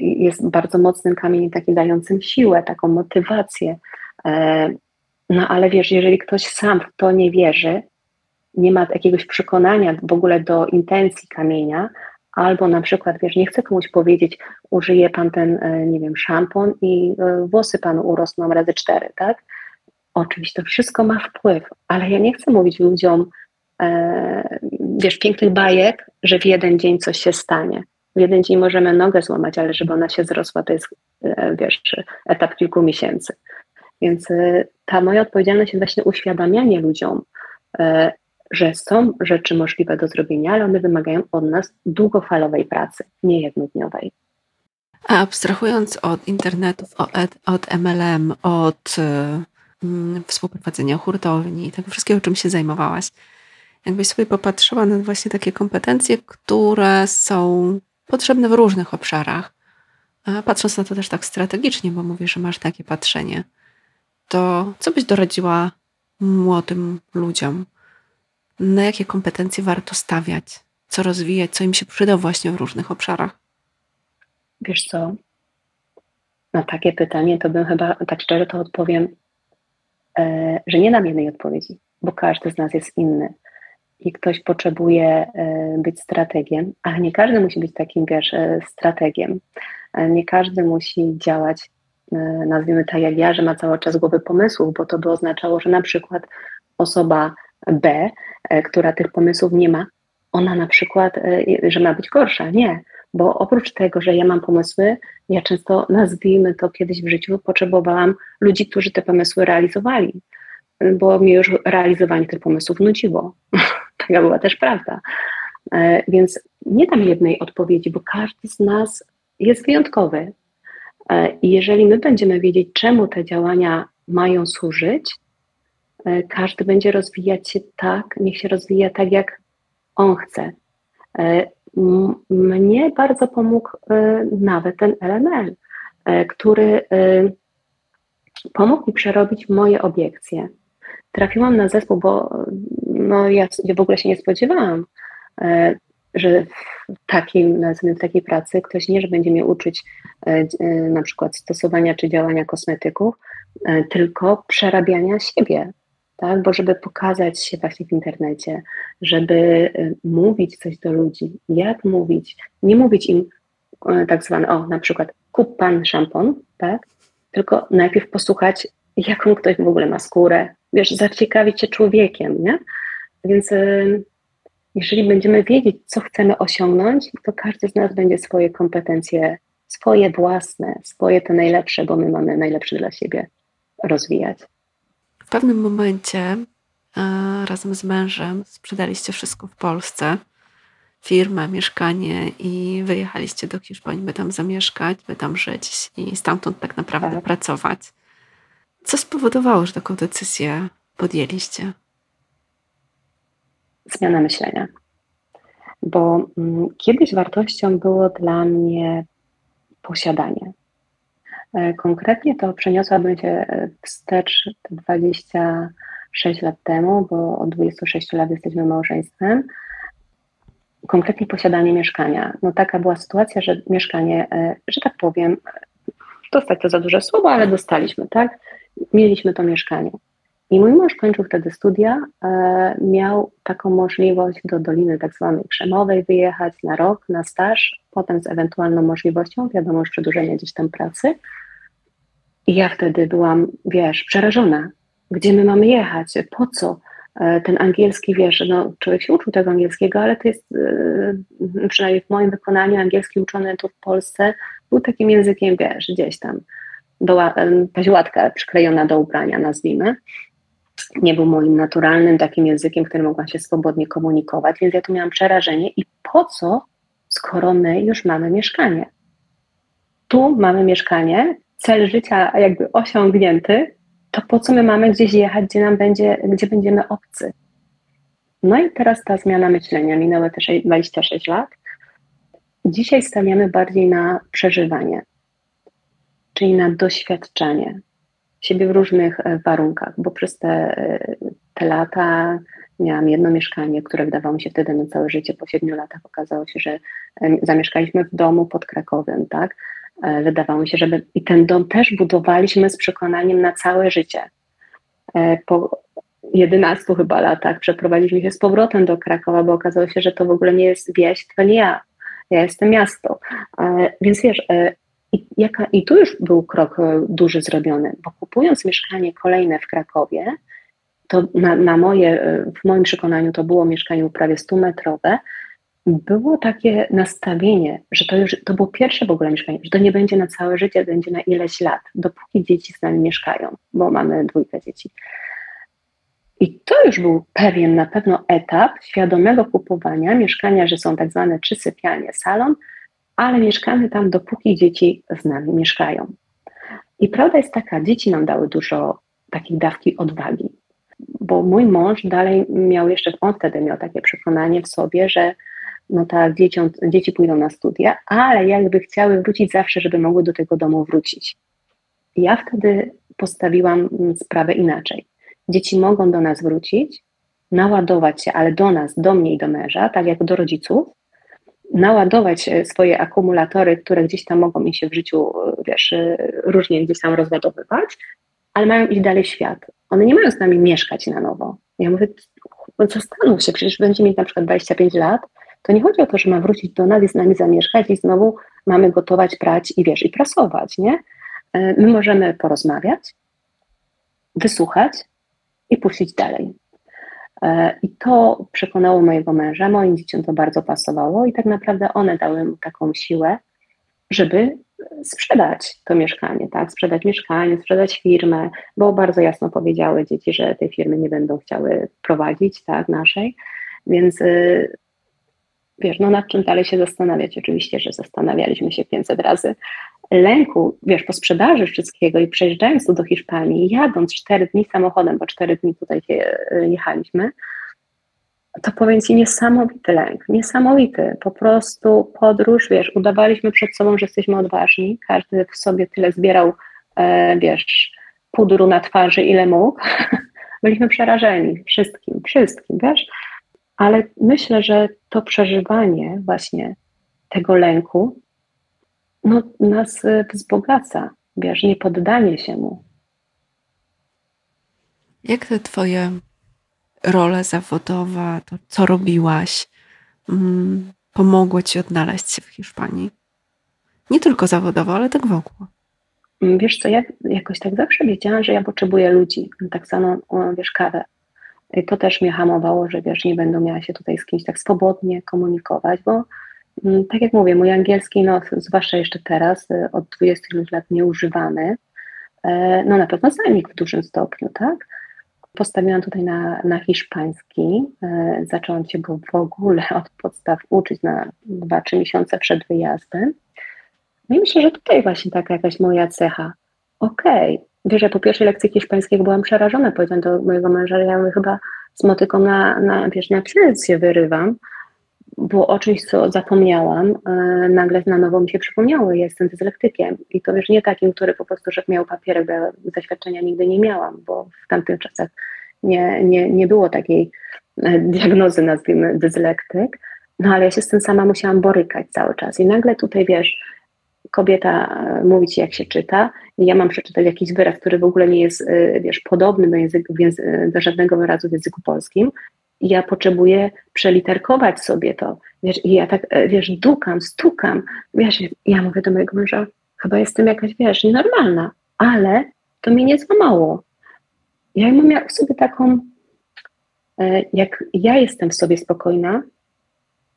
jest bardzo mocnym kamieniem taki dającym siłę, taką motywację. No ale wiesz, jeżeli ktoś sam w to nie wierzy, nie ma jakiegoś przekonania w ogóle do intencji kamienia, albo na przykład, wiesz, nie chce komuś powiedzieć, użyje pan ten, e, nie wiem, szampon i e, włosy panu urosną razy cztery, tak? Oczywiście to wszystko ma wpływ, ale ja nie chcę mówić ludziom, e, wiesz, pięknych bajek, że w jeden dzień coś się stanie. W jeden dzień możemy nogę złamać, ale żeby ona się zrosła, to jest, wiesz, etap kilku miesięcy. Więc e, ta moja odpowiedzialność jest właśnie uświadamianie ludziom, e, że są rzeczy możliwe do zrobienia, ale one wymagają od nas długofalowej pracy, nie jednodniowej. A abstrahując od internetów, od MLM, od y, współprowadzenia hurtowni, tego wszystkiego, czym się zajmowałaś, Jakbyś sobie popatrzyła na właśnie takie kompetencje, które są potrzebne w różnych obszarach, patrząc na to też tak strategicznie, bo mówisz, że masz takie patrzenie, to co byś doradziła młodym ludziom? Na jakie kompetencje warto stawiać? Co rozwijać? Co im się przyda właśnie w różnych obszarach? Wiesz co? Na takie pytanie to bym chyba tak szczerze to odpowiem, e, że nie dam jednej odpowiedzi, bo każdy z nas jest inny i ktoś potrzebuje e, być strategiem, ale nie każdy musi być takim, wiesz, e, strategiem. Nie każdy musi działać, nazwijmy tak jak ja, że ma cały czas głowy pomysłów, bo to by oznaczało, że na przykład osoba B, która tych pomysłów nie ma, ona na przykład, że ma być gorsza. Nie, bo oprócz tego, że ja mam pomysły, ja często, nazwijmy to kiedyś w życiu, potrzebowałam ludzi, którzy te pomysły realizowali, bo mnie już realizowanie tych pomysłów nudziło. [LAUGHS] Taka była też prawda. E, więc nie dam jednej odpowiedzi, bo każdy z nas jest wyjątkowy. E, I jeżeli my będziemy wiedzieć, czemu te działania mają służyć, e, każdy będzie rozwijać się tak, niech się rozwija tak, jak on chce. Mnie bardzo pomógł e, nawet ten LML, e, który e, pomógł mi przerobić moje obiekcje. Trafiłam na zespół, bo no, ja w ogóle się nie spodziewałam, że takim, w takiej pracy ktoś nie, że będzie mnie uczyć na przykład stosowania czy działania kosmetyków, tylko przerabiania siebie, tak? Bo żeby pokazać się właśnie w internecie, żeby mówić coś do ludzi, jak mówić, nie mówić im tak zwane, o na przykład kup pan szampon, tak? Tylko najpierw posłuchać, jaką ktoś w ogóle ma skórę, wiesz, zaciekawić się człowiekiem, nie? Więc jeżeli będziemy wiedzieć, co chcemy osiągnąć, to każdy z nas będzie swoje kompetencje, swoje własne, swoje te najlepsze, bo my mamy najlepsze dla siebie rozwijać. W pewnym momencie e, razem z mężem sprzedaliście wszystko w Polsce, firmę, mieszkanie i wyjechaliście do Hiszpanii, by tam zamieszkać, by tam żyć i stamtąd tak naprawdę tak. pracować. Co spowodowało, że taką decyzję podjęliście? Zmiana myślenia. Bo mm, kiedyś wartością było dla mnie posiadanie. E, konkretnie to przeniosłabym się e, wstecz 26 lat temu, bo od 26 lat jesteśmy małżeństwem. Konkretnie posiadanie mieszkania. No taka była sytuacja, że mieszkanie, e, że tak powiem, dostać to za duże słowo, ale dostaliśmy, tak? Mieliśmy to mieszkanie. I mój mąż kończył wtedy studia, miał taką możliwość do Doliny tak zwanej Krzemowej wyjechać na rok, na staż, potem z ewentualną możliwością, wiadomo, przedłużenia gdzieś tam pracy. I ja wtedy byłam, wiesz, przerażona. Gdzie my mamy jechać? Po co? E, ten angielski, wiesz, no człowiek się uczył tego angielskiego, ale to jest, e, przynajmniej w moim wykonaniu, angielski uczony tu w Polsce był takim językiem, wiesz, gdzieś tam, była paźłatka przyklejona do ubrania, nazwijmy. Nie był moim naturalnym takim językiem, którym mogłam się swobodnie komunikować, więc ja tu miałam przerażenie i po co, skoro my już mamy mieszkanie? Tu mamy mieszkanie, cel życia jakby osiągnięty, to po co my mamy gdzieś jechać, gdzie nam będzie, gdzie będziemy obcy? No i teraz ta zmiana myślenia, minęły też 26 lat. Dzisiaj stawiamy bardziej na przeżywanie, czyli na doświadczanie siebie w różnych e, warunkach, bo przez te, e, te lata miałam jedno mieszkanie, które wydawało mi się wtedy na całe życie. Po siedmiu latach okazało się, że zamieszkaliśmy w domu pod Krakowem, tak? E, wydawało mi się, żeby i ten dom też budowaliśmy z przekonaniem na całe życie. E, po 11 chyba latach przeprowadziliśmy się z powrotem do Krakowa, bo okazało się, że to w ogóle nie jest wieś, to nie ja. Ja jestem miasto. E, więc wiesz, i, jaka, i tu już był krok duży zrobiony, bo kupując mieszkanie kolejne w Krakowie, to na, na moje, w moim przekonaniu to było mieszkanie prawie 100-metrowe, było takie nastawienie, że to już to było pierwsze w ogóle mieszkanie, że to nie będzie na całe życie, będzie na ileś lat, dopóki dzieci z nami mieszkają, bo mamy dwójkę dzieci. I to już był pewien na pewno etap świadomego kupowania mieszkania, że są tak zwane trzy sypialnie, salon, ale mieszkamy tam dopóki dzieci z nami mieszkają. I prawda jest taka, dzieci nam dały dużo takiej dawki odwagi, bo mój mąż dalej miał jeszcze, on wtedy miał takie przekonanie w sobie, że no tak, dzieciom, dzieci pójdą na studia, ale jakby chciały wrócić zawsze, żeby mogły do tego domu wrócić. Ja wtedy postawiłam sprawę inaczej. Dzieci mogą do nas wrócić, naładować się, ale do nas, do mnie i do męża, tak jak do rodziców, naładować e, swoje akumulatory, które gdzieś tam mogą mi się w życiu, e, wiesz, e, różnie gdzieś tam rozładowywać, ale mają iść dalej świat. One nie mają z nami mieszkać na nowo. Ja mówię, zastanów się, przecież będzie mieć na przykład 25 lat, to nie chodzi o to, że ma wrócić do nas i z nami zamieszkać i znowu mamy gotować, prać i wiesz, i prasować, nie? My możemy porozmawiać, wysłuchać i puścić dalej. E, I to przekonało mojego męża, moim dzieciom to bardzo pasowało i tak naprawdę one dały mu taką siłę, żeby sprzedać to mieszkanie, tak? Sprzedać mieszkanie, sprzedać firmę, bo bardzo jasno powiedziały dzieci, że tej firmy nie będą chciały prowadzić, tak, naszej. Więc y, wiesz, no nad czym dalej się zastanawiać? Oczywiście, że zastanawialiśmy się 500 razy, lęku, wiesz, po sprzedaży wszystkiego i przejeżdżając tu do Hiszpanii, jadąc cztery dni samochodem, bo cztery dni tutaj jechaliśmy, to powiem Ci niesamowity lęk, niesamowity, po prostu podróż, wiesz, udawaliśmy przed sobą, że jesteśmy odważni, każdy w sobie tyle zbierał, e, wiesz, pudru na twarzy, ile mógł, [LAUGHS] byliśmy przerażeni wszystkim, wszystkim, wiesz, ale myślę, że to przeżywanie właśnie tego lęku no, nas e, wzbogaca, wiesz, nie poddanie się mu. Jak te twoje role zawodowe, to co robiłaś, mm, pomogło ci odnaleźć się w Hiszpanii? Nie tylko zawodowo, ale tak w ogóle. Mm, wiesz co, ja jakoś tak zawsze wiedziałam, że ja potrzebuję ludzi, tak samo, wiesz, kawę. I to też mnie hamowało, że wiesz, nie będę miała się tutaj z kimś tak swobodnie komunikować, bo tak jak mówię, mój angielski, no, zwłaszcza jeszcze teraz, y, od 20 lat nieużywany, e, no na pewno zanik w dużym stopniu, tak? Postawiłam tutaj na, na hiszpański, e, zaczęłam się go w ogóle od podstaw uczyć na 2-3 miesiące przed wyjazdem. No i myślę, że tutaj właśnie taka jakaś moja cecha. Okej, okay. wiesz, ja po pierwszej lekcji hiszpańskiego byłam przerażona, powiedziałam do mojego męża, ja chyba z motyką na, na, wiesz, na księżyc się wyrywam, było o czymś, co zapomniałam, e, nagle na nowo mi się przypomniało, jestem dyslektykiem i to wiesz, nie takim, który po prostu, że miał papierek, bo zaświadczenia nigdy nie miałam, bo w tamtych czasach nie, nie, nie było takiej e, diagnozy, nazwijmy dyslektyk, no ale ja się z tym sama musiałam borykać cały czas. I nagle tutaj, wiesz, kobieta e, mówi ci, jak się czyta, i ja mam przeczytać jakiś wyraz, który w ogóle nie jest, wiesz, podobny do, języku, do żadnego wyrazu w języku polskim, ja potrzebuję przeliterkować sobie to. Wiesz, i ja tak, e, wiesz, dukam, stukam. Wiesz, ja mówię do mojego męża, chyba jestem jakaś, wiesz, nienormalna, ale to mnie nie złamało. Ja mam w sobie taką, e, jak ja jestem w sobie spokojna,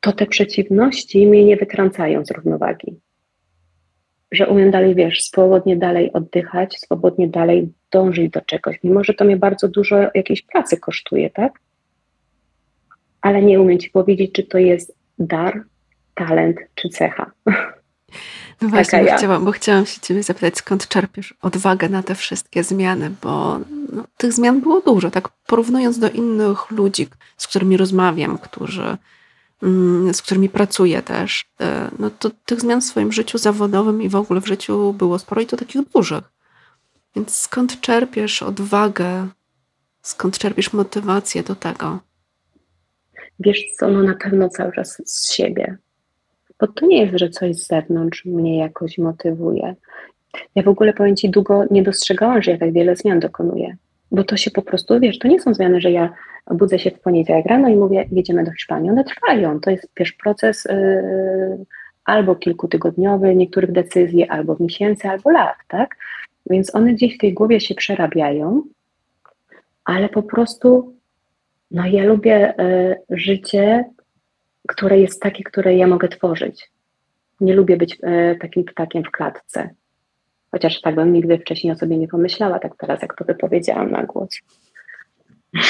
to te przeciwności mnie nie wytrącają z równowagi. Że umiem dalej, wiesz, swobodnie dalej oddychać, swobodnie dalej dążyć do czegoś, mimo że to mnie bardzo dużo jakiejś pracy kosztuje, tak? Ale nie umiem ci powiedzieć, czy to jest dar, talent czy cecha. No właśnie, bo, ja. chciałam, bo chciałam się ciebie zapytać, skąd czerpiesz odwagę na te wszystkie zmiany, bo no, tych zmian było dużo, tak porównując do innych ludzi, z którymi rozmawiam, którzy, mm, z którymi pracuję też, e, no to tych zmian w swoim życiu zawodowym i w ogóle w życiu było sporo i to takich dużych. Więc skąd czerpiesz odwagę, skąd czerpiesz motywację do tego? Wiesz co, no na pewno cały czas z siebie. Bo to nie jest, że coś z zewnątrz mnie jakoś motywuje. Ja w ogóle powiem Ci, długo nie dostrzegałam, że ja tak wiele zmian dokonuję. Bo to się po prostu, wiesz, to nie są zmiany, że ja budzę się w poniedziałek rano i mówię, jedziemy do Hiszpanii. One trwają. To jest, wiesz, proces yy, albo kilkutygodniowy niektórych decyzji, albo miesięcy, albo lat, tak? Więc one gdzieś w tej głowie się przerabiają, ale po prostu no ja lubię y, życie, które jest takie, które ja mogę tworzyć. Nie lubię być y, takim ptakiem w klatce. Chociaż tak bym nigdy wcześniej o sobie nie pomyślała, tak teraz jak to wypowiedziałam na głos. [LAUGHS]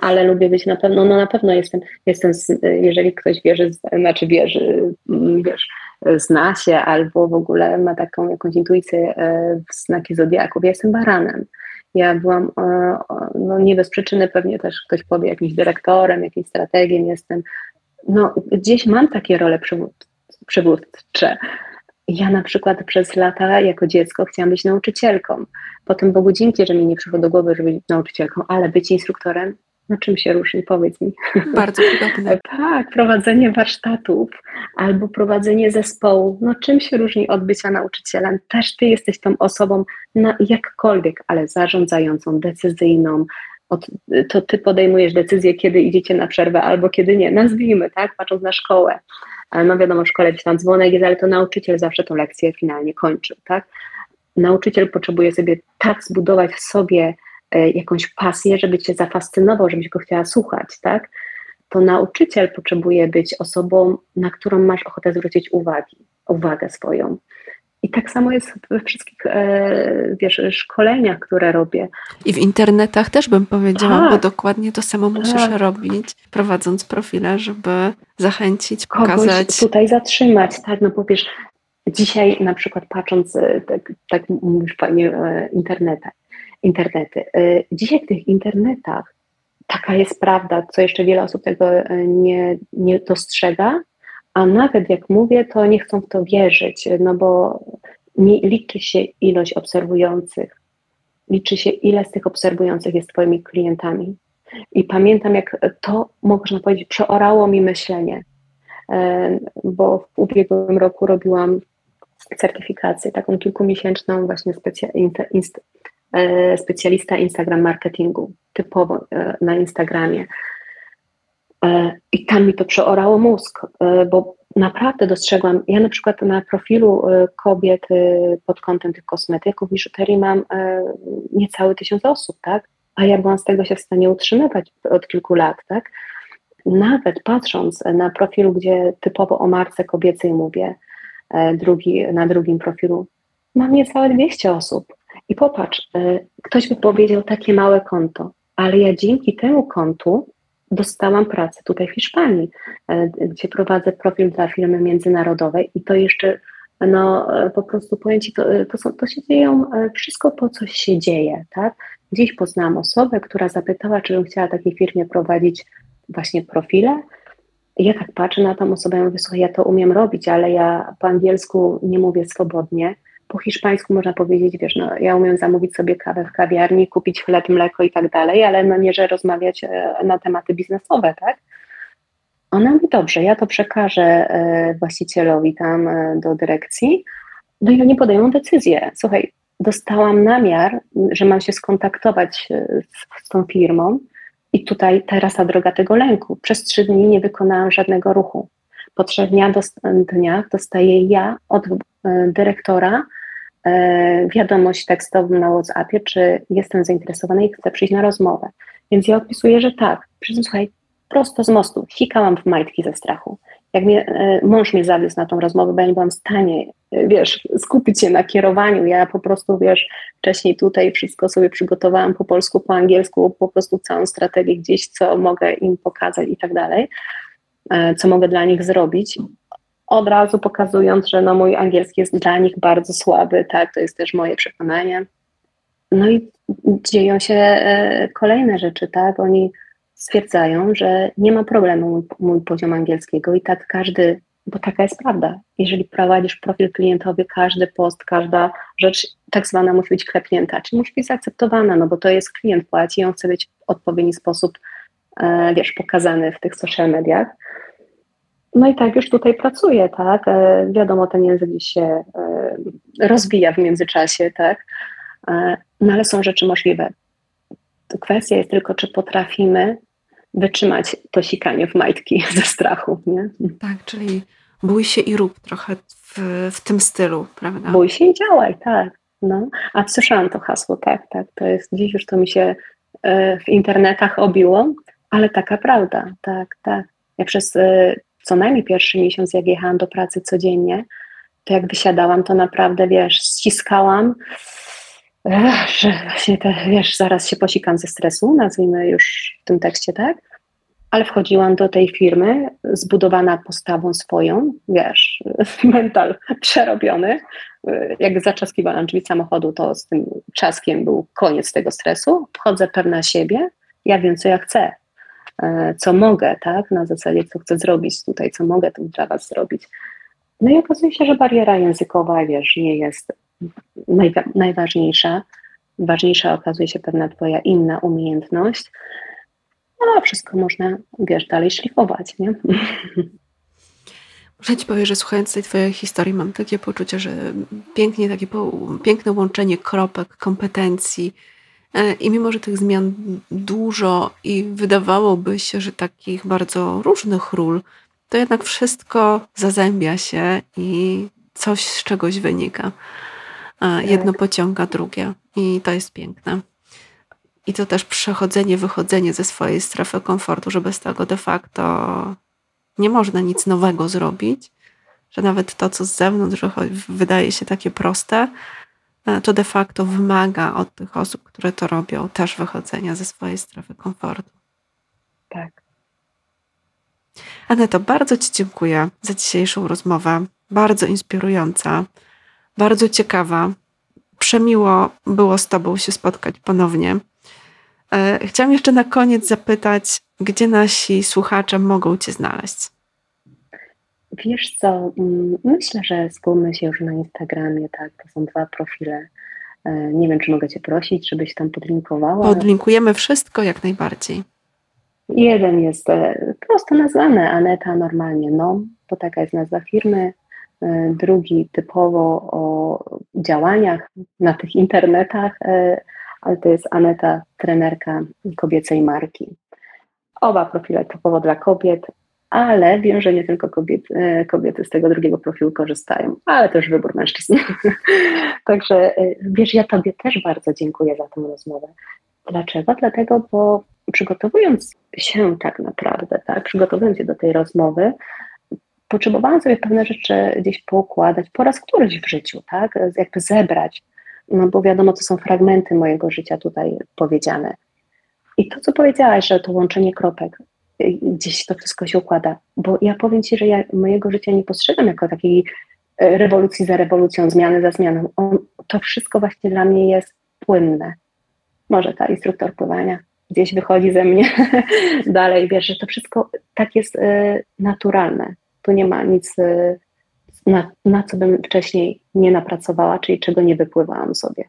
Ale lubię być na pewno, no na pewno jestem, jestem jeżeli ktoś wierzy, znaczy wierzy, mm, wiesz, zna się albo w ogóle ma taką jakąś intuicję w znaki zodiaków, ja jestem baranem. Ja byłam, no nie bez przyczyny, pewnie też ktoś powie, jakimś dyrektorem, jakimś strategiem jestem. No, gdzieś mam takie role przywódcze. Ja na przykład przez lata jako dziecko chciałam być nauczycielką. Potem Bogu dzięki, że mi nie przyszło do głowy, żeby być nauczycielką, ale być instruktorem, no czym się różni, powiedz mi. [LAUGHS] Bardzo podobne. [LAUGHS] tak, prowadzenie warsztatów albo prowadzenie zespołu, no czym się różni od bycia nauczycielem? Też ty jesteś tą osobą, na jakkolwiek, ale zarządzającą, decyzyjną, od, to ty podejmujesz decyzję, kiedy idziecie na przerwę albo kiedy nie. Nazwijmy, tak, patrząc na szkołę. No wiadomo, w szkole gdzieś tam dzwonek jest, ale to nauczyciel zawsze tą lekcję finalnie kończy, tak? Nauczyciel potrzebuje sobie tak zbudować w sobie e, jakąś pasję, żeby cię zafascynował, żebyś go chciała słuchać, tak? To nauczyciel potrzebuje być osobą, na którą masz ochotę zwrócić uwagi, uwagę swoją. I tak samo jest we wszystkich e, wiesz, szkoleniach, które robię. I w internetach też bym powiedziała, tak, bo dokładnie to samo musisz tak. robić, prowadząc profile, żeby zachęcić, pokazać. Kogoś tutaj zatrzymać, tak, no bo wiesz, dzisiaj na przykład patrząc, e, tak, tak mówisz fajnie, e, internetach, internety. Dzisiaj w tych internetach taka jest prawda, co jeszcze wiele osób tego nie, nie dostrzega, a nawet jak mówię, to nie chcą w to wierzyć, no bo nie liczy się ilość obserwujących, liczy się ile z tych obserwujących jest Twoimi klientami. I pamiętam, jak to, można powiedzieć, przeorało mi myślenie, e, bo w ubiegłym roku robiłam certyfikację, taką kilkumiesięczną, właśnie specja, specjalista Instagram marketingu, typowo e, na Instagramie. E, I tam mi to przeorało mózg, e, bo naprawdę dostrzegłam, ja na przykład na profilu e, kobiet pod kątem tych kosmetyków, biżuterii mam niecałe tysiąc osób, tak? A ja byłam z tego się w stanie utrzymywać od kilku lat, tak? Nawet patrząc na profilu, gdzie typowo o marce kobiecej mówię, drugi, na drugim profilu, mam niecałe 200 osób. I popatrz, ktoś by powiedział takie małe konto, ale ja dzięki temu kontu dostałam pracę tutaj w Hiszpanii, e, gdzie prowadzę profil dla firmy międzynarodowej i to jeszcze, no e, po prostu powiem Ci, to, e, to, są, to się dzieją wszystko po coś się dzieje, tak? Gdzieś poznałam osobę, która zapytała, czy bym chciała takiej firmie prowadzić właśnie profile. Ja tak patrzę na tą osobę i mówię, słuchaj, ja to umiem robić, ale ja po angielsku nie mówię swobodnie, po hiszpańsku można powiedzieć, wiesz, no, ja umiem zamówić sobie kawę w kawiarni, kupić chleb, mleko i tak dalej, ale no nie, że rozmawiać e, na tematy biznesowe, tak? Ona mówi, dobrze, ja to przekażę e, właścicielowi tam e, do dyrekcji, no i oni podejmą decyzję. Słuchaj, dostałam namiar, że mam się skontaktować z, z tą firmą i tutaj teraz ta droga tego lęku. Przez trzy dni nie wykonałam żadnego ruchu. Po trzech dniach, dostaję ja od dyrektora wiadomość tekstową na WhatsAppie, czy jestem zainteresowana i chcę przyjść na rozmowę. Więc ja odpisuję, że tak. Przy słuchaj, prosto z mostu, sikałam w majtki ze strachu. Jak mnie, e, mąż mnie zawiózł na tą rozmowę, bo ja nie byłam w stanie, e, wiesz, skupić się na kierowaniu. Ja po prostu, wiesz, wcześniej tutaj wszystko sobie przygotowałam po polsku, po angielsku, po prostu całą strategię gdzieś, co mogę im pokazać i tak dalej, co mogę dla nich zrobić od razu pokazując, że no mój angielski jest dla nich bardzo słaby, tak, to jest też moje przekonanie. No i dzieją się e, kolejne rzeczy, tak, oni stwierdzają, że nie ma problemu mój, mój poziom angielskiego i tak każdy, bo taka jest prawda, jeżeli prowadzisz profil klientowy, każdy post, każda rzecz tak zwana musi być klepnięta, czyli musi być zaakceptowana, no bo to jest klient płaci i on chce być w odpowiedni sposób, e, wiesz, pokazany w tych social mediach. No i tak już tutaj pracuję, tak. E, wiadomo, ten język się e, rozwija w międzyczasie, tak. E, no ale są rzeczy możliwe. Kwestia jest tylko, czy potrafimy wytrzymać to sikanie w majtki [LAUGHS] ze strachu, nie? Tak, czyli bój się i rób trochę w, w tym stylu, prawda? Bój się i działaj, tak. No. A słyszałam to hasło, tak, tak. To jest, dziś już to mi się w internetach obiło, ale taka prawda, tak, tak. Ja przez co najmniej pierwszy miesiąc, jak jechałam do pracy codziennie, to jak wysiadałam, to naprawdę, wiesz, ściskałam, że właśnie te, wiesz, zaraz się posikam ze stresu, nazwijmy już w tym tekście, tak? ale wchodziłam do tej firmy zbudowana postawą swoją, wiesz, [LAUGHS] mental przerobiony. Jak zaczaskiwałam drzwi samochodu, to z tym czaskiem był koniec tego stresu. Wchodzę pewna siebie, ja wiem, co ja chcę, co mogę, tak, na zasadzie, co chcę zrobić tutaj, co mogę tu dla Was zrobić. No i okazuje się, że bariera językowa, wiesz, nie jest najwa najważniejsza. Ważniejsza okazuje się pewna Twoja inna umiejętność, no, a wszystko można, wiesz, dalej szlifować, nie? [LAUGHS] Muszę Ci powiedzieć, że słuchając tej Twojej historii mam takie poczucie, że pięknie, takie piękne łączenie kropek, kompetencji e, i mimo, że tych zmian dużo i wydawałoby się, że takich bardzo różnych ról, to jednak wszystko zazębia się i coś z czegoś wynika. Tak. Jedno pociąga drugie i to jest piękne. I to też przechodzenie, wychodzenie ze swojej strefy komfortu, że bez tego de facto nie można nic nowego zrobić, że nawet to, co z zewnątrz wydaje się takie proste, e, to de facto wymaga od tych osób, które to robią, też wychodzenia ze swojej strefy komfortu. Tak. Aneto, bardzo Ci dziękuję za dzisiejszą rozmowę. Bardzo inspirująca, bardzo ciekawa. Przemiło było z Tobą się spotkać ponownie. E, chciałam jeszcze na koniec zapytać, gdzie nasi słuchacze mogą Cię znaleźć? Wiesz co, mm, myślę, że skupmy się już na Instagramie, tak, to są dwa profile. E, nie wiem, czy mogę Cię prosić, żebyś tam podlinkowała. Podlinkujemy wszystko jak najbardziej. Jeden jest e, prosto nazwany Aneta normalnie, no, bo taka jest nazwa firmy. Drugi typowo o działaniach na tych internetach ale to jest Aneta, trenerka kobiecej marki. Oba profile typowo dla kobiet, ale wiem, że nie tylko kobiety, kobiety z tego drugiego profilu korzystają, ale też wybór mężczyzn. [LAUGHS] Także e, wiesz, ja Tobie też bardzo dziękuję za tę rozmowę. Dlaczego? Dlatego, bo przygotowując się tak naprawdę, tak, przygotowując się do tej rozmowy, potrzebowałam sobie pewne rzeczy gdzieś poukładać po raz któryś w życiu, tak, jakby zebrać no bo wiadomo, to są fragmenty mojego życia tutaj powiedziane. I to, co powiedziałaś, że to łączenie kropek, gdzieś to wszystko się układa, bo ja powiem Ci, że ja mojego życia nie postrzegam jako takiej y, rewolucji za rewolucją, zmiany za zmianą. On, to wszystko właśnie dla mnie jest płynne. Może ta instruktor pływania gdzieś wychodzi ze mnie [LAUGHS] dalej, wiesz, że to wszystko tak jest y, naturalne. Tu nie ma nic y, na, na co bym wcześniej nie napracowała, czyli czego nie wypływałam sobie.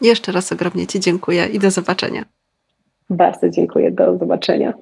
Jeszcze raz ogromnie Ci dziękuję i do zobaczenia. Bardzo dziękuję, do zobaczenia.